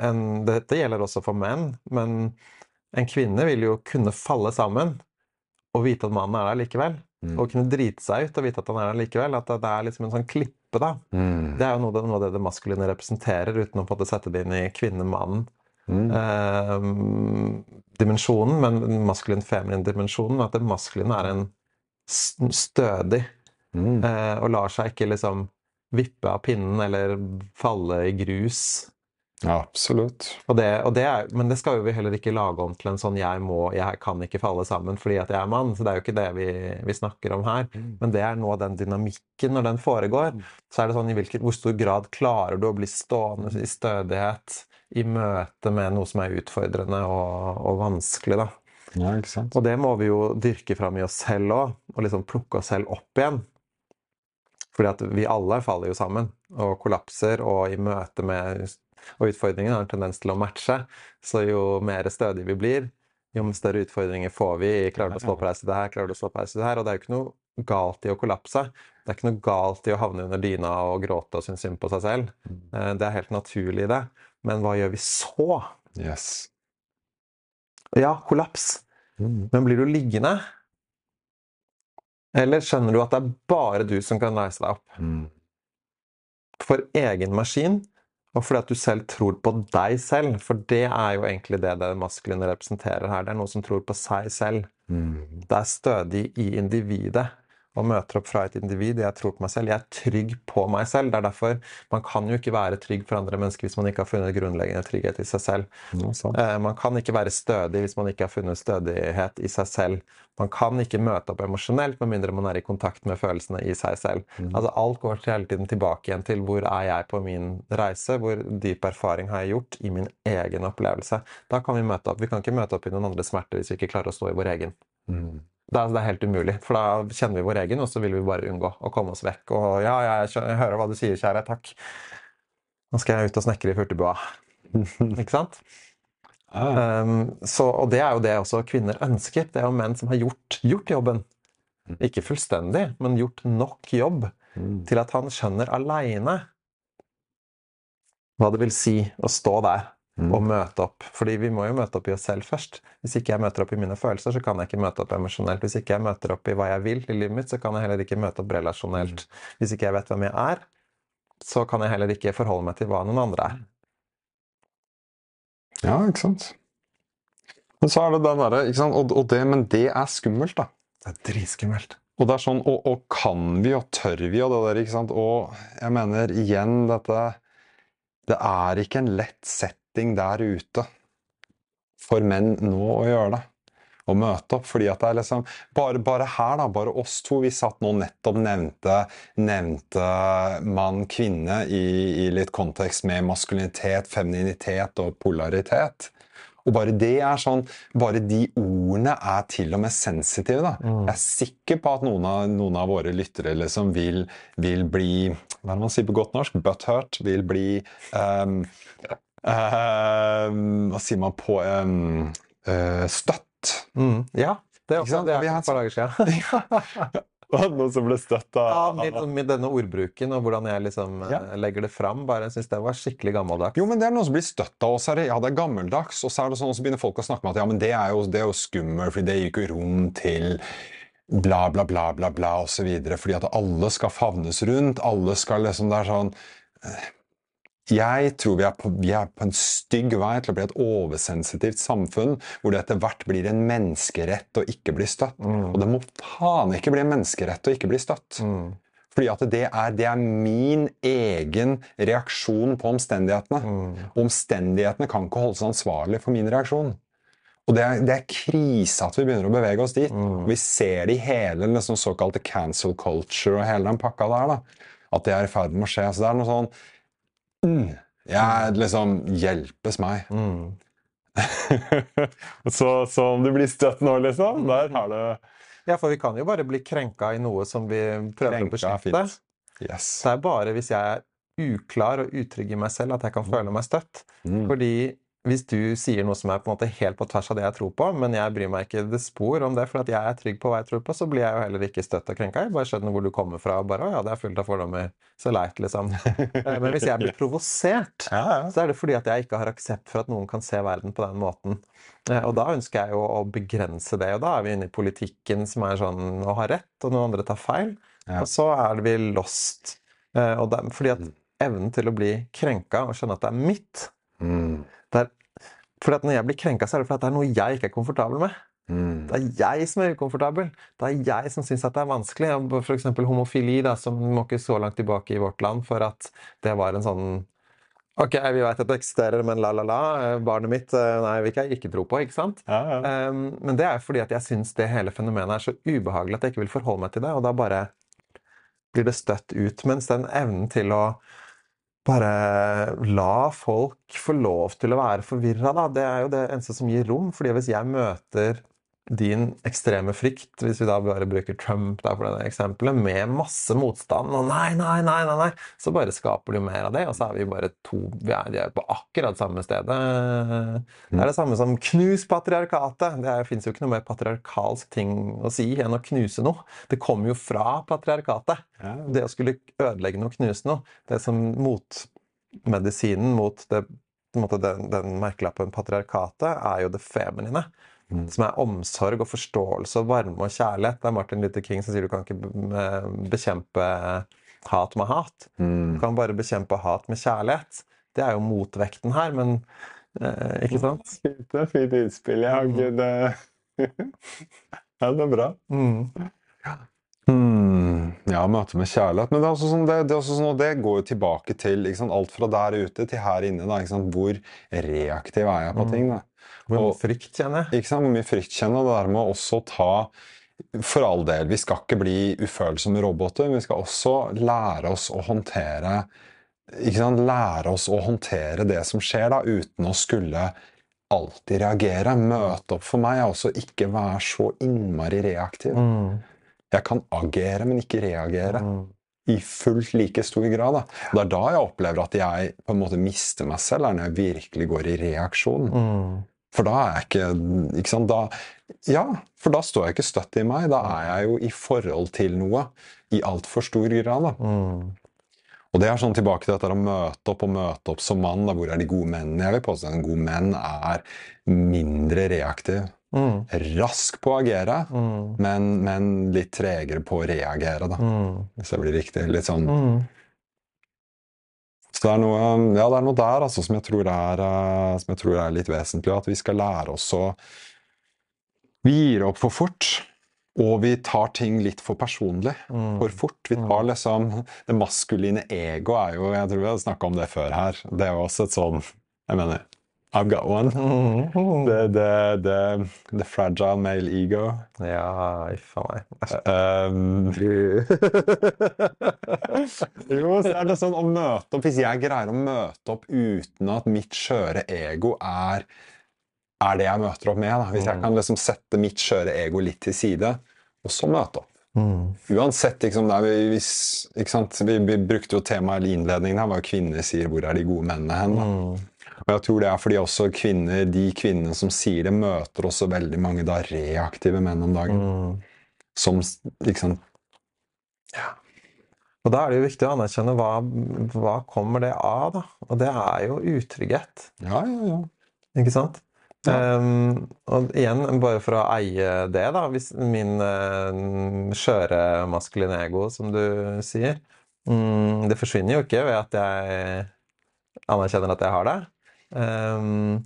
[SPEAKER 2] en, dette gjelder også for menn, men en kvinne vil jo kunne falle sammen og vite at mannen er der likevel.
[SPEAKER 1] Mm.
[SPEAKER 2] Og kunne drite seg ut og vite at han er der likevel. At det er liksom en sånn klippe, da.
[SPEAKER 1] Mm.
[SPEAKER 2] Det er jo noe, noe av det det maskuline representerer, uten å på en måte sette det inn i kvinne-mannen.
[SPEAKER 1] Mm.
[SPEAKER 2] eh, dimensjonen, men den maskulin-feminin dimensjonen, at det maskuline er en stødig
[SPEAKER 1] Mm.
[SPEAKER 2] eh, og lar seg ikke liksom vippe av pinnen eller falle i grus.
[SPEAKER 1] Ja, absolutt.
[SPEAKER 2] Og det, og det er, men det skal jo vi heller ikke lage om til en sånn 'jeg må, jeg kan ikke falle sammen fordi at jeg er mann'. Så det er jo ikke det vi, vi snakker om her. Men det er nå den dynamikken når den foregår. Så er det sånn i hvilket, hvor stor grad klarer du å bli stående i stødighet i møte med noe som er utfordrende og, og vanskelig, da.
[SPEAKER 1] Ja?
[SPEAKER 2] Og det må vi jo dyrke fram i oss selv òg, og liksom plukke oss selv opp igjen. Fordi at vi alle faller jo sammen og kollapser, og i møte med Og utfordringen har en tendens til å matche, så jo mer stødige vi blir, jo større utfordringer får vi. Klarer du å stå på deg det her, klarer du å stå på deg det her? Og det er jo ikke noe galt i å kollapse. Det er ikke noe galt i å havne under dyna og gråte og synes synd på seg selv. Eh, Det er helt naturlig, det. Men hva gjør vi så?
[SPEAKER 1] Yes.
[SPEAKER 2] Ja, kollaps.
[SPEAKER 1] Mm.
[SPEAKER 2] Men blir du liggende? Eller skjønner du at det er bare du som kan reise deg opp?
[SPEAKER 1] Mm.
[SPEAKER 2] For egen maskin, og fordi at du selv tror på deg selv. For det er jo egentlig det det maskuline representerer her. Det er noe som tror på seg selv.
[SPEAKER 1] Mm.
[SPEAKER 2] Det er stødig i individet. Og møter opp fra et individ. Jeg tror på meg selv. Jeg er trygg på meg selv. Det er derfor man kan jo ikke være trygg for andre mennesker hvis man ikke har funnet grunnleggende trygghet i seg selv. Eh, man kan ikke være stødig hvis man ikke har funnet stødighet i seg selv. Man kan ikke møte opp emosjonelt med mindre man er i kontakt med følelsene i seg selv. Altså Alt går hele tiden tilbake igjen til hvor er jeg på min reise? Hvor dyp erfaring har jeg gjort i min egen opplevelse? Da kan vi møte opp. Vi kan ikke møte opp i noen andres smerter hvis vi ikke klarer å stå i vår egen.
[SPEAKER 1] Mm.
[SPEAKER 2] Det er, det er helt umulig, for da kjenner vi vår egen, og så vil vi bare unngå å komme oss vekk. Og ja, jeg, jeg hører hva du sier, kjære. Takk. Nå skal jeg ut og snekre i furtebua. *laughs* Ikke sant?
[SPEAKER 1] Ja.
[SPEAKER 2] Um, så, og det er jo det også kvinner ønsker. Det er jo menn som har gjort, gjort jobben. Ikke fullstendig, men gjort nok jobb
[SPEAKER 1] Mm.
[SPEAKER 2] til at han skjønner aleine hva det vil si å stå der
[SPEAKER 1] Mm.
[SPEAKER 2] og møte opp. Fordi vi må jo møte opp i oss selv først. Hvis ikke jeg møter opp i mine følelser, så kan jeg ikke møte opp emosjonelt. Hvis ikke jeg møter opp i hva jeg vil i livet mitt, så kan jeg heller ikke møte opp relasjonelt. Hvis ikke jeg vet hvem jeg er, så kan jeg heller ikke forholde meg til hva noen andre er.
[SPEAKER 1] Ja, ikke sant. Men så er det den derre ikke sant? Og, og det, Men det er skummelt, da.
[SPEAKER 2] Det er dritskummelt.
[SPEAKER 1] Og det er sånn, og, og kan vi, og tør vi, og det der, ikke sant. Og jeg mener igjen dette Det er ikke en lett setting der ute for menn nå å gjøre det. Å møte opp. fordi at det er liksom Bare, bare her, da. Bare oss to. Vi satt nå nettopp nevnte, nevnte mann-kvinne i, i litt kontekst med maskulinitet, femininitet og polaritet. Og bare det er sånn Bare de ordene er til og med sensitive. da. Jeg er sikker på at noen av, noen av våre lyttere liksom vil, vil bli Hva er det man sier på godt norsk? Butthurt. Vil bli ehm, Hva sier man på eh, Støtt.
[SPEAKER 2] Mm, ja, det er også det er et par dager siden. *laughs*
[SPEAKER 1] Noen som ble støtt
[SPEAKER 2] Ja,
[SPEAKER 1] av
[SPEAKER 2] med, med denne ordbruken og hvordan jeg liksom eh,
[SPEAKER 1] Ja.
[SPEAKER 2] legger det fram. Bare synes det var skikkelig gammeldags.
[SPEAKER 1] Jo, men det er noen som blir støtt av oss. her. Ja, det er gammeldags. Og så er det sånn, så begynner folk å snakke om at ja, men det er jo, det er jo skummelt, fordi det gir ikke rom til bla, bla, bla, bla, bla, osv. Fordi at alle skal favnes rundt. Alle skal liksom Det er sånn eh, Jeg tror vi er, på, vi er på en stygg vei til å bli et oversensitivt samfunn, hvor det etter hvert blir en menneskerett å ikke bli støtt. Og det må faen ikke bli en menneskerett å ikke bli støtt.
[SPEAKER 2] Mm.
[SPEAKER 1] Fordi at det er, det er min egen reaksjon på omstendighetene. Mm. omstendighetene kan ikke holdes ansvarlig for min reaksjon. Og det er, det er krise at vi begynner å bevege oss dit. Mm. vi ser det i hele den liksom, såkalte cancel culture og hele den pakka der. da. At det er i ferd med å skje. Så det er noe sånn mm, Jeg liksom Hjelpes meg.
[SPEAKER 2] Mm. *laughs*
[SPEAKER 1] så, så om du blir støtt nå, liksom, der har du
[SPEAKER 2] Ja, for vi kan jo bare bli krenka i noe som vi prøver
[SPEAKER 1] Krenka
[SPEAKER 2] å beskytte.
[SPEAKER 1] Yes.
[SPEAKER 2] Det er bare hvis jeg er uklar og utrygg i meg selv, at jeg kan føle meg støtt.
[SPEAKER 1] Mm.
[SPEAKER 2] Fordi hvis du sier noe som er på en måte helt på tvers av det jeg tror på, men jeg bryr meg ikke det spor om det, for at jeg er trygg på hva jeg tror på, så blir jeg jo heller ikke støtt og krenka. Jeg bare skjønner hvor du kommer fra. og bare, å ja, det er fullt av fordommer. Så leit, liksom. *laughs* Eh, Men hvis jeg blir provosert,
[SPEAKER 1] Ja, ja.
[SPEAKER 2] så er det fordi at jeg ikke har aksept for at noen kan se verden på den måten. Eh, Og da ønsker jeg jo å begrense det, og da er vi inne i politikken som er sånn å ha rett, og noen andre tar feil.
[SPEAKER 1] Ja.
[SPEAKER 2] Og så er vi lost. Eh, Og da, fordi at evnen til å bli krenka og skjønne at det er mitt
[SPEAKER 1] Mm.
[SPEAKER 2] At Når jeg blir krenka, så er det fordi det er noe jeg ikke er komfortabel med.
[SPEAKER 1] Mm.
[SPEAKER 2] Det er jeg som er ukomfortabel. Det er jeg som syns det er vanskelig. F.eks. homofili, da, som må ikke så langt tilbake i vårt land for at det var en sånn Ok, vi vet at det eksisterer, men la, la, la. eh, Barnet mitt eh, Nei, vil ikke jeg ikke tro på, ikke sant?
[SPEAKER 1] Ja, ja.
[SPEAKER 2] Um, men det er fordi at jeg syns det hele fenomenet er så ubehagelig at jeg ikke vil forholde meg til det, og da bare blir det støtt ut. Mens den evnen til å bare la folk få lov til å være forvirra, da, det er jo det eneste som gir rom. fordi hvis jeg møter din ekstreme frykt, hvis vi da bare bruker Trump der for det eksempelet, med masse motstand og nei, nei, nei, nei, nei, så bare skaper du mer av det, og så er vi bare to Vi er, er på akkurat samme stedet. Det er det samme som 'knus patriarkatet'. Det fins jo ikke noe mer patriarkalsk ting å si enn å knuse noe. Det kommer jo fra patriarkatet. Det å skulle ødelegge noe, knuse noe, det som motmedisinen mot det, den, den merkelappen patriarkatet, er jo det feminine. Som er omsorg og forståelse og varme og kjærlighet. Det er Martin Luther King som sier du kan ikke bekjempe hat med hat.
[SPEAKER 1] Mm.
[SPEAKER 2] Du kan bare bekjempe hat med kjærlighet. Det er jo motvekten her, men eh, Ikke sant? *laughs*
[SPEAKER 1] Fint, det fint innspill. Jeg har ikke det *laughs* Ja, det er bra.
[SPEAKER 2] Mm.
[SPEAKER 1] Hmm. ja, møte med kjærlighet. Men det, er også sånn, det, det, er også sånn, det går jo tilbake til alt fra der ute til her inne. Da, hvor reaktiv er jeg på ting? da?
[SPEAKER 2] Hvor mye frykt kjenner jeg?
[SPEAKER 1] Ikke sant, Hvor mye frykt kjenner og det der med å også ta For all del, vi skal ikke bli ufølsomme roboter, men vi skal også lære oss å håndtere ikke sant, Lære oss å håndtere det som skjer, da, uten å skulle alltid reagere. Møte opp for meg er også ikke være så innmari reaktiv.
[SPEAKER 2] Mm.
[SPEAKER 1] Jeg kan agere, men ikke reagere.
[SPEAKER 2] Mm.
[SPEAKER 1] I fullt like stor grad. Da. Det er da jeg opplever at jeg på en måte mister meg selv, er når jeg virkelig går i reaksjon.
[SPEAKER 2] Mm.
[SPEAKER 1] For da er jeg ikke, ikke sant, da, Ja, for da står jeg ikke støtt i meg. Da er jeg jo i forhold til noe i altfor stor grad. da.
[SPEAKER 2] Mm.
[SPEAKER 1] Og det er sånn tilbake til dette å møte opp og møte opp som mann. Da, hvor er de gode mennene? Jeg vil påstå at en god menn er mindre reaktiv.
[SPEAKER 2] Mm.
[SPEAKER 1] Rask på å agere,
[SPEAKER 2] Mm.
[SPEAKER 1] men, men litt tregere på å reagere, da.
[SPEAKER 2] Mm.
[SPEAKER 1] Hvis det blir riktig. Litt sånn
[SPEAKER 2] Mm.
[SPEAKER 1] Så det er noe, ja, det er noe der altså, som, jeg tror er, eh, som jeg tror er litt vesentlig. At vi skal lære oss å Vi gir opp for fort. Og vi tar ting litt for personlig.
[SPEAKER 2] Mm.
[SPEAKER 1] For fort. Vi tar liksom Det maskuline ego er jo Jeg tror vi har snakka om det før her. Det er jo også et sånn Jeg mener I've got one.
[SPEAKER 2] Mm.
[SPEAKER 1] The, the, the, the fragile male ego.
[SPEAKER 2] Ja, a meg. Æsj.
[SPEAKER 1] Um, *laughs* jo, så er det sånn å møte opp Hvis jeg greier å møte opp uten at mitt skjøre ego er, er det jeg møter opp med, da. hvis jeg kan liksom sette mitt skjøre ego litt til side, og så møte opp
[SPEAKER 2] Mm.
[SPEAKER 1] Uansett, liksom, det er, vi- hvis? Vi, vi brukte jo temaet i innledningen her, hva kvinner sier 'hvor er de gode mennene hen'?
[SPEAKER 2] Mm.
[SPEAKER 1] Og jeg tror det er fordi også kvinner, de kvinnene som sier det, møter også veldig mange da reaktive menn om dagen.
[SPEAKER 2] Mm.
[SPEAKER 1] Som liksom
[SPEAKER 2] Og da er det jo viktig å anerkjenne hva, hva kommer det av, da. Og det er jo utrygghet.
[SPEAKER 1] Ja, ja, ja.
[SPEAKER 2] Ikke sant?
[SPEAKER 1] Ja.
[SPEAKER 2] Um, og igjen, bare for å eie det, da. Hvis min uh, skjøre maskuline ego, som du sier um, Det forsvinner jo ikke ved at jeg anerkjenner at jeg har det. Um,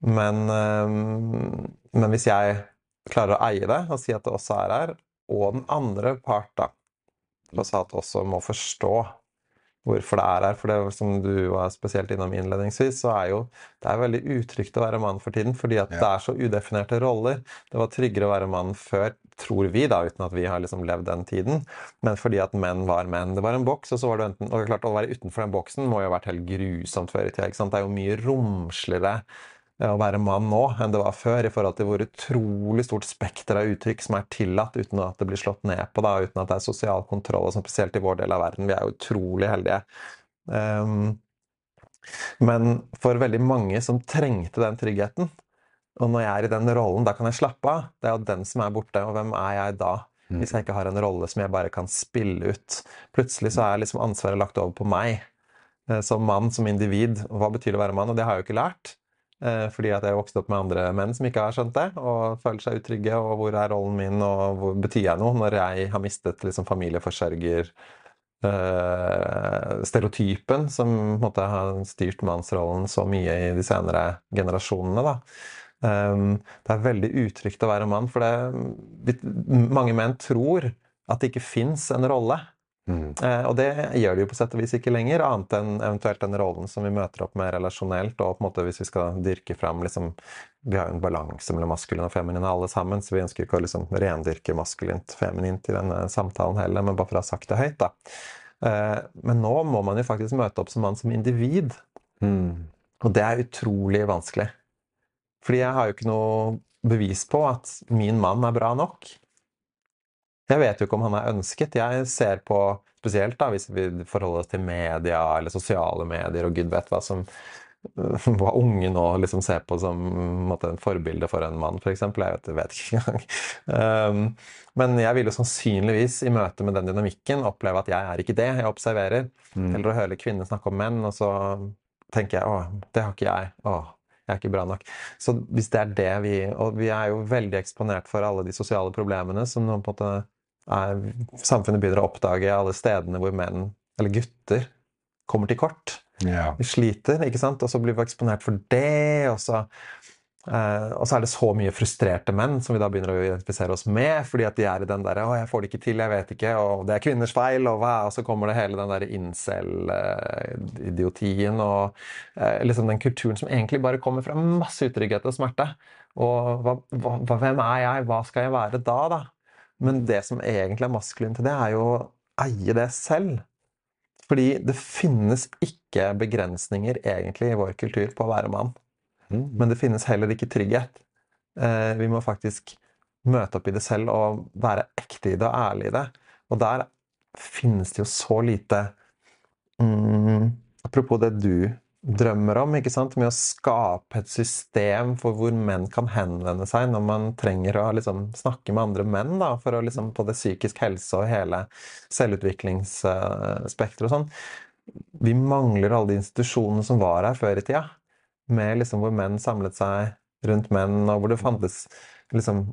[SPEAKER 2] men, ehm, men hvis jeg klarer å eie det og si at det også er her, og den andre part da, tross alt også må forstå hvorfor det er her. For det som du var spesielt innom innledningsvis, så er jo det er veldig utrygt å være mann for tiden, fordi at
[SPEAKER 1] Ja.
[SPEAKER 2] det er så udefinerte roller. Det var tryggere å være mann før, tror vi, da, uten at vi har liksom levd den tiden. Men fordi at menn var menn. Det var en boks, og så var det enten Og klart, å være utenfor den boksen må jo ha vært helt grusomt før i tida. Det er jo mye romsligere å være mann nå enn det var før, i forhold til hvor utrolig stort spekter av uttrykk som er tillatt uten at det blir slått ned på, da, uten at det er sosial kontroll, og sånn, spesielt i vår del av verden. Vi er jo utrolig heldige. Um, men for veldig mange som trengte den tryggheten, og når jeg er i den rollen, da kan jeg slappe av. Det er jo den som er borte, og hvem er jeg da? Hvis jeg ikke har en rolle som jeg bare kan spille ut. Plutselig så er liksom ansvaret lagt over på meg eh, som mann, som individ. Og hva betyr det å være mann? Og det har jeg jo ikke lært. Eh, Fordi at jeg vokste opp med andre menn som ikke har skjønt det, og føler seg utrygge. Og hvor er rollen min, og hvor betyr jeg noe når jeg har mistet liksom familieforsørger eh, stereotypen som måte har styrt mannsrollen så mye i de senere generasjonene. da. Um, det er veldig utrygt å være mann, for det, mange menn tror at det ikke fins en rolle.
[SPEAKER 1] Mm.
[SPEAKER 2] Eh, og det gjør det jo på sett og vis ikke lenger, annet enn eventuelt den rollen som vi møter opp med relasjonelt. Og på en måte hvis vi skal dyrke fram liksom, Vi har jo en balanse mellom maskulin og feminin alle sammen, så vi ønsker ikke å liksom rendyrke maskulint feminint i denne samtalen heller, men bare for å ha sagt det høyt, da. Eh, men nå må man jo faktisk møte opp som mann som individ.
[SPEAKER 1] Mm.
[SPEAKER 2] Og det er utrolig vanskelig. Fordi jeg har jo ikke noe bevis på at min mann er bra nok. Jeg vet jo ikke om han er ønsket. Jeg ser på, spesielt da, hvis vi forholder oss til media eller sosiale medier, og gud vet hva som *laughs* hva unge nå liksom ser på som måtte, en forbilde for en mann, f.eks. Jeg vet, vet ikke engang. *laughs* Um, men jeg vil jo sannsynligvis i møte med den dynamikken oppleve at jeg er ikke det jeg observerer.
[SPEAKER 1] Mm.
[SPEAKER 2] Eller å høre kvinner snakke om menn, og så tenker jeg å, det har ikke jeg. Å, jeg er ikke bra nok. Så hvis det er det vi Og vi er jo veldig eksponert for alle de sosiale problemene som nå på en måte samfunnet begynner å oppdage alle stedene hvor menn, eller gutter, kommer til kort.
[SPEAKER 1] Ja.
[SPEAKER 2] Vi sliter, ikke sant? Og så blir vi eksponert for det, og så Eh, og så er det så mye frustrerte menn som vi da begynner å identifisere oss med, fordi at de er i den derre 'Å, jeg får det ikke til, jeg vet ikke', og 'det er kvinners feil', og hva? Og så kommer det hele den derre incel-idiotien og eh, liksom den kulturen som egentlig bare kommer fra masse utrygghet og smerte. Og hva, hva, hvem er jeg? Hva skal jeg være da, da? Men det som egentlig er maskulint til det, er jo å eie det selv. Fordi det finnes ikke begrensninger egentlig i vår kultur på å være mann. Men det finnes heller ikke trygghet. Eh, vi må faktisk møte opp i det selv og være ekte i det og ærlig i det. Og der finnes det jo så lite mm, Apropos det du drømmer om, ikke sant? med å skape et system for hvor menn kan henvende seg når man trenger å liksom, snakke med andre menn da, for å liksom, på det psykisk helse og hele selvutviklingsspekteret og sånn. Vi mangler alle de institusjonene som var her før i tida med liksom hvor menn samlet seg rundt menn, og hvor det fantes liksom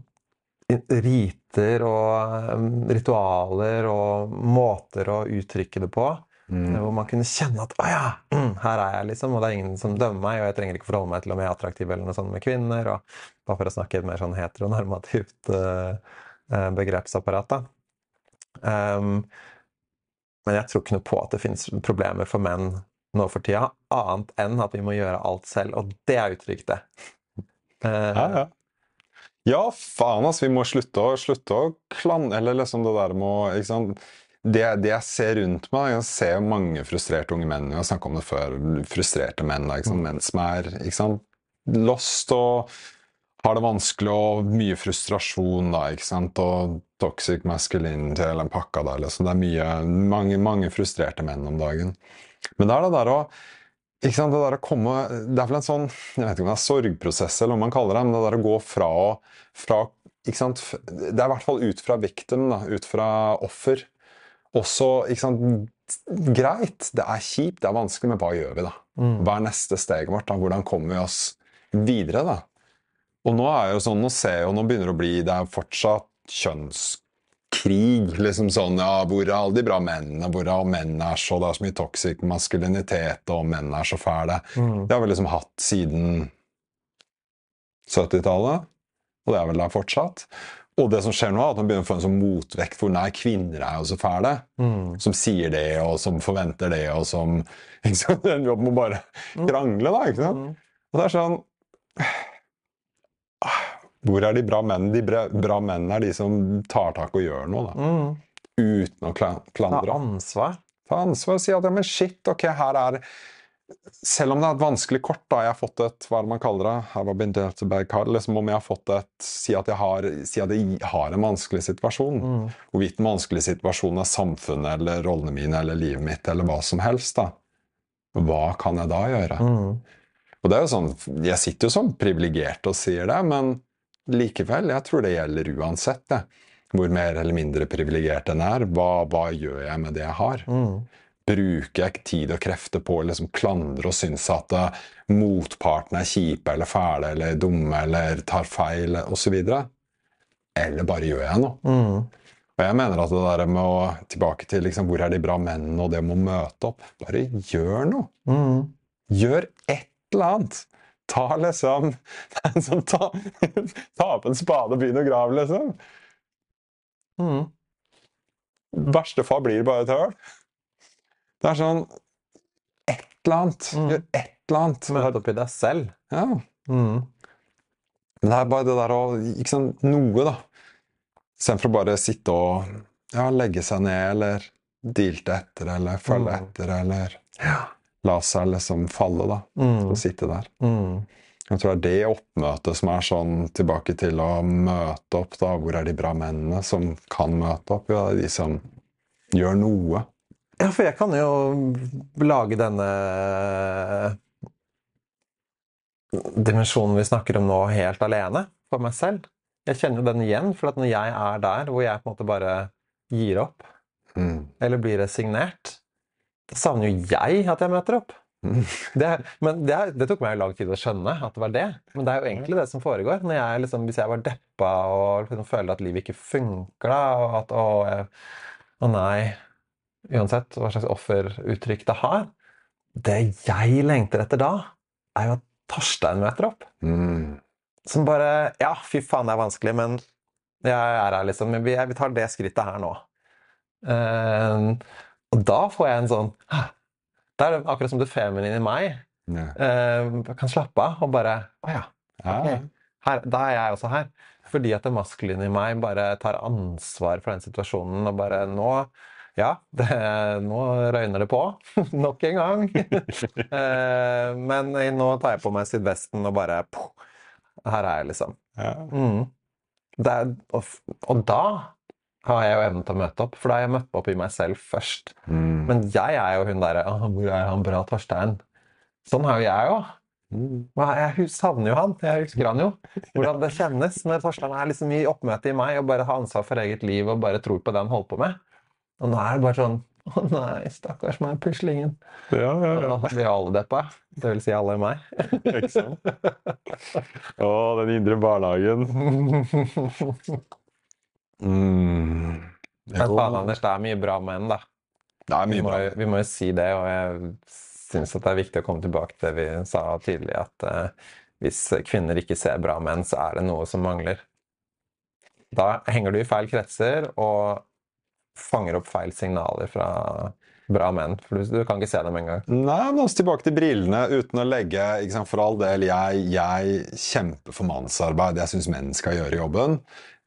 [SPEAKER 2] riter og um, ritualer og måter å uttrykke det på. Mm. Hvor man kunne kjenne at 'å ja, mm, her er jeg', liksom, og det er ingen som dømmer meg, og jeg trenger ikke forholde meg til om jeg er attraktiv eller noe sånt med kvinner. og Bare for å snakke et mer sånn heteronormativt uh, begrepsapparat. da. Um, men jeg tror ikke noe på at det finnes problemer for menn nå for tida, annet enn at vi må gjøre alt selv, og det er uttrykt, det.
[SPEAKER 1] Uh, ja, ja. ja, faen, altså. Vi må slutte å, slutte å klan... Eller liksom det der med å? Det, det, jeg ser rundt meg Jeg ser mange frustrerte unge menn. Jeg har snakka om det før. Frustrerte menn. Sant? Mm. Menn som er lost og har det vanskelig og mye frustrasjon. da, ikke sant? Og toxic masculinity eller pakka der. Liksom. Det er mye, mange, mange frustrerte menn om dagen. Men det er det der å det der å komme, det er vel en sånn jeg vet ikke om det er sorgprosess, eller hva man kaller det, men det der å gå fra, fra Det er i hvert fall ut fra victim, da, ut fra offer. Også ikke sant, Greit, det er kjipt, det er vanskelig, men hva gjør vi, da? Mm. Hva er neste steget vårt? da? Hvordan kommer vi oss videre, da? Og nå er jo sånn, nå ser jeg jo, nå begynner det å bli Det er fortsatt kjønnskrig. liksom sånn, ja, Hvor er alle de bra mennene? Hvor er mennene er så, Det er så mye toxic maskulinitet, og menn er så fæle. Mm. Det har vi liksom hatt siden 70-tallet, og det er vel der fortsatt. Og det som skjer nå, er at man begynner å få en sånn motvekt hvor nei, kvinner er jo så fæle. Mm. Som sier det, og som forventer det, og som ikke sant? *laughs* den jobben med å bare mm. krangle, da. ikke sant? Mm. Og det er sånn *sighs* hvor er de bra mennene? De bra, bra mennene er de som tar tak og gjør noe. da. Mm. Uten å klandre.
[SPEAKER 2] Ta ansvar.
[SPEAKER 1] Ta ansvar og si at ja, men shit, ok, her er selv om det er et vanskelig kort, da, jeg har fått et hva er det man kaller det, her var card, liksom om jeg har fått et, si at jeg har, si at jeg har en vanskelig situasjon. Mm. Hvorvidt den vanskelige situasjonen er samfunnet eller rollene mine eller livet mitt eller hva som helst. da. Hva kan jeg da gjøre? Mm. Og det er jo sånn, Jeg sitter jo sånn privilegert og sier det, men likevel, jeg tror det gjelder uansett. det. Hvor mer eller mindre privilegert en er. Hva, hva, gjør jeg med det jeg har? Mm. Bruker jeg ikke tid og krefter på å liksom klandre og synes at uh, motparten er kjipe eller fæle eller dumme eller tar feil osv.? Eller bare gjør jeg noe? Mm. Og jeg mener at det der med å tilbake til liksom, hvor er de bra mennene og det med å møte opp Bare gjør noe. Mm. Gjør et eller annet. Ta liksom *laughs* sånn, ta, ta, opp en spade og begynn å grave, liksom. Mm. verste fall blir bare et høl. Det er sånn Et eller annet. Mm. Gjør et eller annet.
[SPEAKER 2] Møte opp i deg selv.
[SPEAKER 1] Ja. Mm. Men det er bare det der å Ikke sant, noe, da. Istedenfor å bare sitte og ja, legge seg ned, eller dilte etter, eller følge mm. etter, eller ja la seg liksom falle, da. Mm. Og sitte der. Mm. Jeg tror det er det oppmøtet som er sånn tilbake til å møte opp. da, Hvor er de bra mennene som kan møte opp? Ja, de som gjør noe.
[SPEAKER 2] Ja, for jeg kan jo lage denne dimensjonen vi snakker om nå, helt alene for meg selv. Jeg kjenner jo den igjen, for at når jeg er der hvor jeg på en måte bare gir opp, mm. eller blir resignert, da savner jo jeg at jeg møter opp. Det, men det, det, tok meg jo lang tid å skjønne at det var det. Men det er jo egentlig det som foregår. Jeg liksom, hvis jeg var deppa og liksom føler at livet ikke funker, og at å, å nei Uansett hva slags offeruttrykk det har Det jeg lengter etter da, er jo at Torstein møter opp. Mm. som bare Ja, fy faen, det er vanskelig, men jeg er her, liksom. Vi, vi tar det skrittet her nå. Uh, og da får jeg en sånn? Det er akkurat som det feminine i meg
[SPEAKER 1] Ja.
[SPEAKER 2] uh, kan slappe av og bare Å oh,
[SPEAKER 1] Ja.
[SPEAKER 2] Okay. Her, da er jeg også her. Fordi at det maskuline i meg bare tar ansvar for den situasjonen og bare Nå ja, det, nå røyner det på. *laughs* Nok en gang. *laughs* eh, men nå tar jeg på meg sydvesten og bare poh, Her er jeg, liksom.
[SPEAKER 1] Ja.
[SPEAKER 2] Mm. Er, og, og da har jeg jo evnen til å møte opp, for da har jeg møtt opp i meg selv først.
[SPEAKER 1] Mm.
[SPEAKER 2] Men jeg er jo hun derre «Åh, 'Hvor er han bra Torstein?' Sånn er jo jeg òg.
[SPEAKER 1] Mm.
[SPEAKER 2] Jeg savner jo han. Jeg husker han jo. Hvordan det kjennes når Torstein er liksom i oppmøte i meg og bare har ansvar for eget liv og bare tror på det han holder på med. Og nå er det bare sånn *laughs* Å nei, stakkars meg, puslingen.
[SPEAKER 1] Ja, ja, ja.
[SPEAKER 2] Vi har alle deppa. Det vil si alle meg. *laughs*
[SPEAKER 1] Ikke sant? Å, den indre barnehagen. Mm.
[SPEAKER 2] Men faen, Anders, det er mye bra med den, da.
[SPEAKER 1] Det er
[SPEAKER 2] Vi
[SPEAKER 1] mye
[SPEAKER 2] må,
[SPEAKER 1] bra.
[SPEAKER 2] vi må jo si det, og jeg syns det er viktig å komme tilbake til det vi sa tidlig, at uh, hvis kvinner ikke ser bra menn, så er det noe som mangler. Da henger du i feil kretser og fanger opp feil signaler fra bra menn, for du, du kan ikke se dem engang.
[SPEAKER 1] Nei, men også tilbake til brillene, uten å legge sant, For all del, jeg, jeg kjemper for mannsarbeid. Jeg syns menn skal gjøre jobben.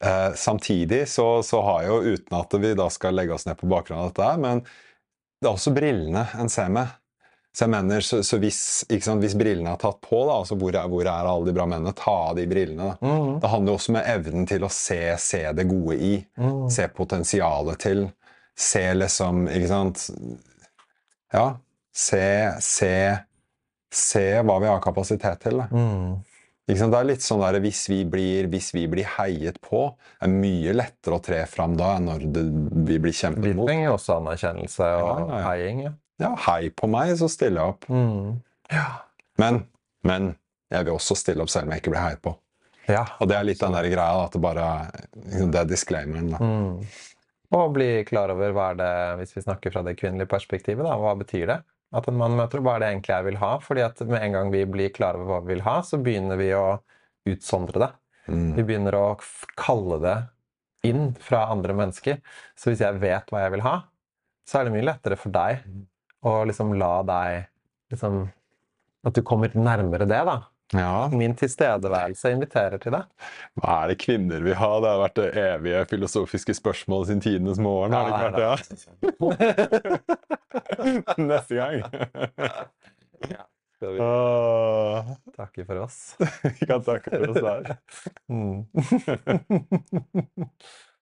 [SPEAKER 1] Eh, samtidig så, så har jo, uten at vi da skal legge oss ned på bakgrunn av dette, men det er også brillene en ser med. Så jeg mener, så, så hvis, sant, hvis brillene er tatt på, da, altså hvor er, hvor er alle de bra mennene, ta av de brillene. Da.
[SPEAKER 2] Mm.
[SPEAKER 1] Det handler jo også med evnen til å se, se det gode i.
[SPEAKER 2] Mm.
[SPEAKER 1] Se potensialet til. Se liksom Ikke sant? Ja. Se, se Se hva vi har kapasitet til. Da.
[SPEAKER 2] Mm.
[SPEAKER 1] Det er litt sånn der, hvis vi, blir, hvis vi blir heiet på, er mye lettere å tre fram da enn når det, vi blir kjempet mot.
[SPEAKER 2] Vi trenger jo også anerkjennelse og
[SPEAKER 1] Ja, ja, ja.
[SPEAKER 2] heiing. Ja.
[SPEAKER 1] Ja, hei på meg, så stiller jeg opp.
[SPEAKER 2] Mm.
[SPEAKER 1] Men, men jeg vil også stille opp selv om jeg ikke blir heiet på.
[SPEAKER 2] ja.
[SPEAKER 1] Og det er litt den der greia da, at det bare liksom, Det er disclaimeren. da.
[SPEAKER 2] Mm. Og bli klar over hva er det, hvis vi snakker fra det kvinnelige perspektivet, da, hva betyr det? At en mann møter opp, hva er det egentlig jeg vil ha? Fordi at med en gang vi blir klar over hva vi vil ha, så begynner vi å utsondre det.
[SPEAKER 1] Mm.
[SPEAKER 2] Vi begynner å kalle det inn fra andre mennesker. Så hvis jeg vet hva jeg vil ha, så er det mye lettere for deg å liksom la deg liksom At du kommer nærmere det, da.
[SPEAKER 1] Ja,
[SPEAKER 2] Min tilstedeværelse inviterer til det.
[SPEAKER 1] Hva er det kvinner vil ha? Det har vært det evige filosofiske spørsmålet siden tidenes morgen. har det ikke vært det? *laughs* *laughs* Neste gang.
[SPEAKER 2] Skal vi takke for oss? *laughs*
[SPEAKER 1] Vi kan takke for oss der.
[SPEAKER 2] Mm.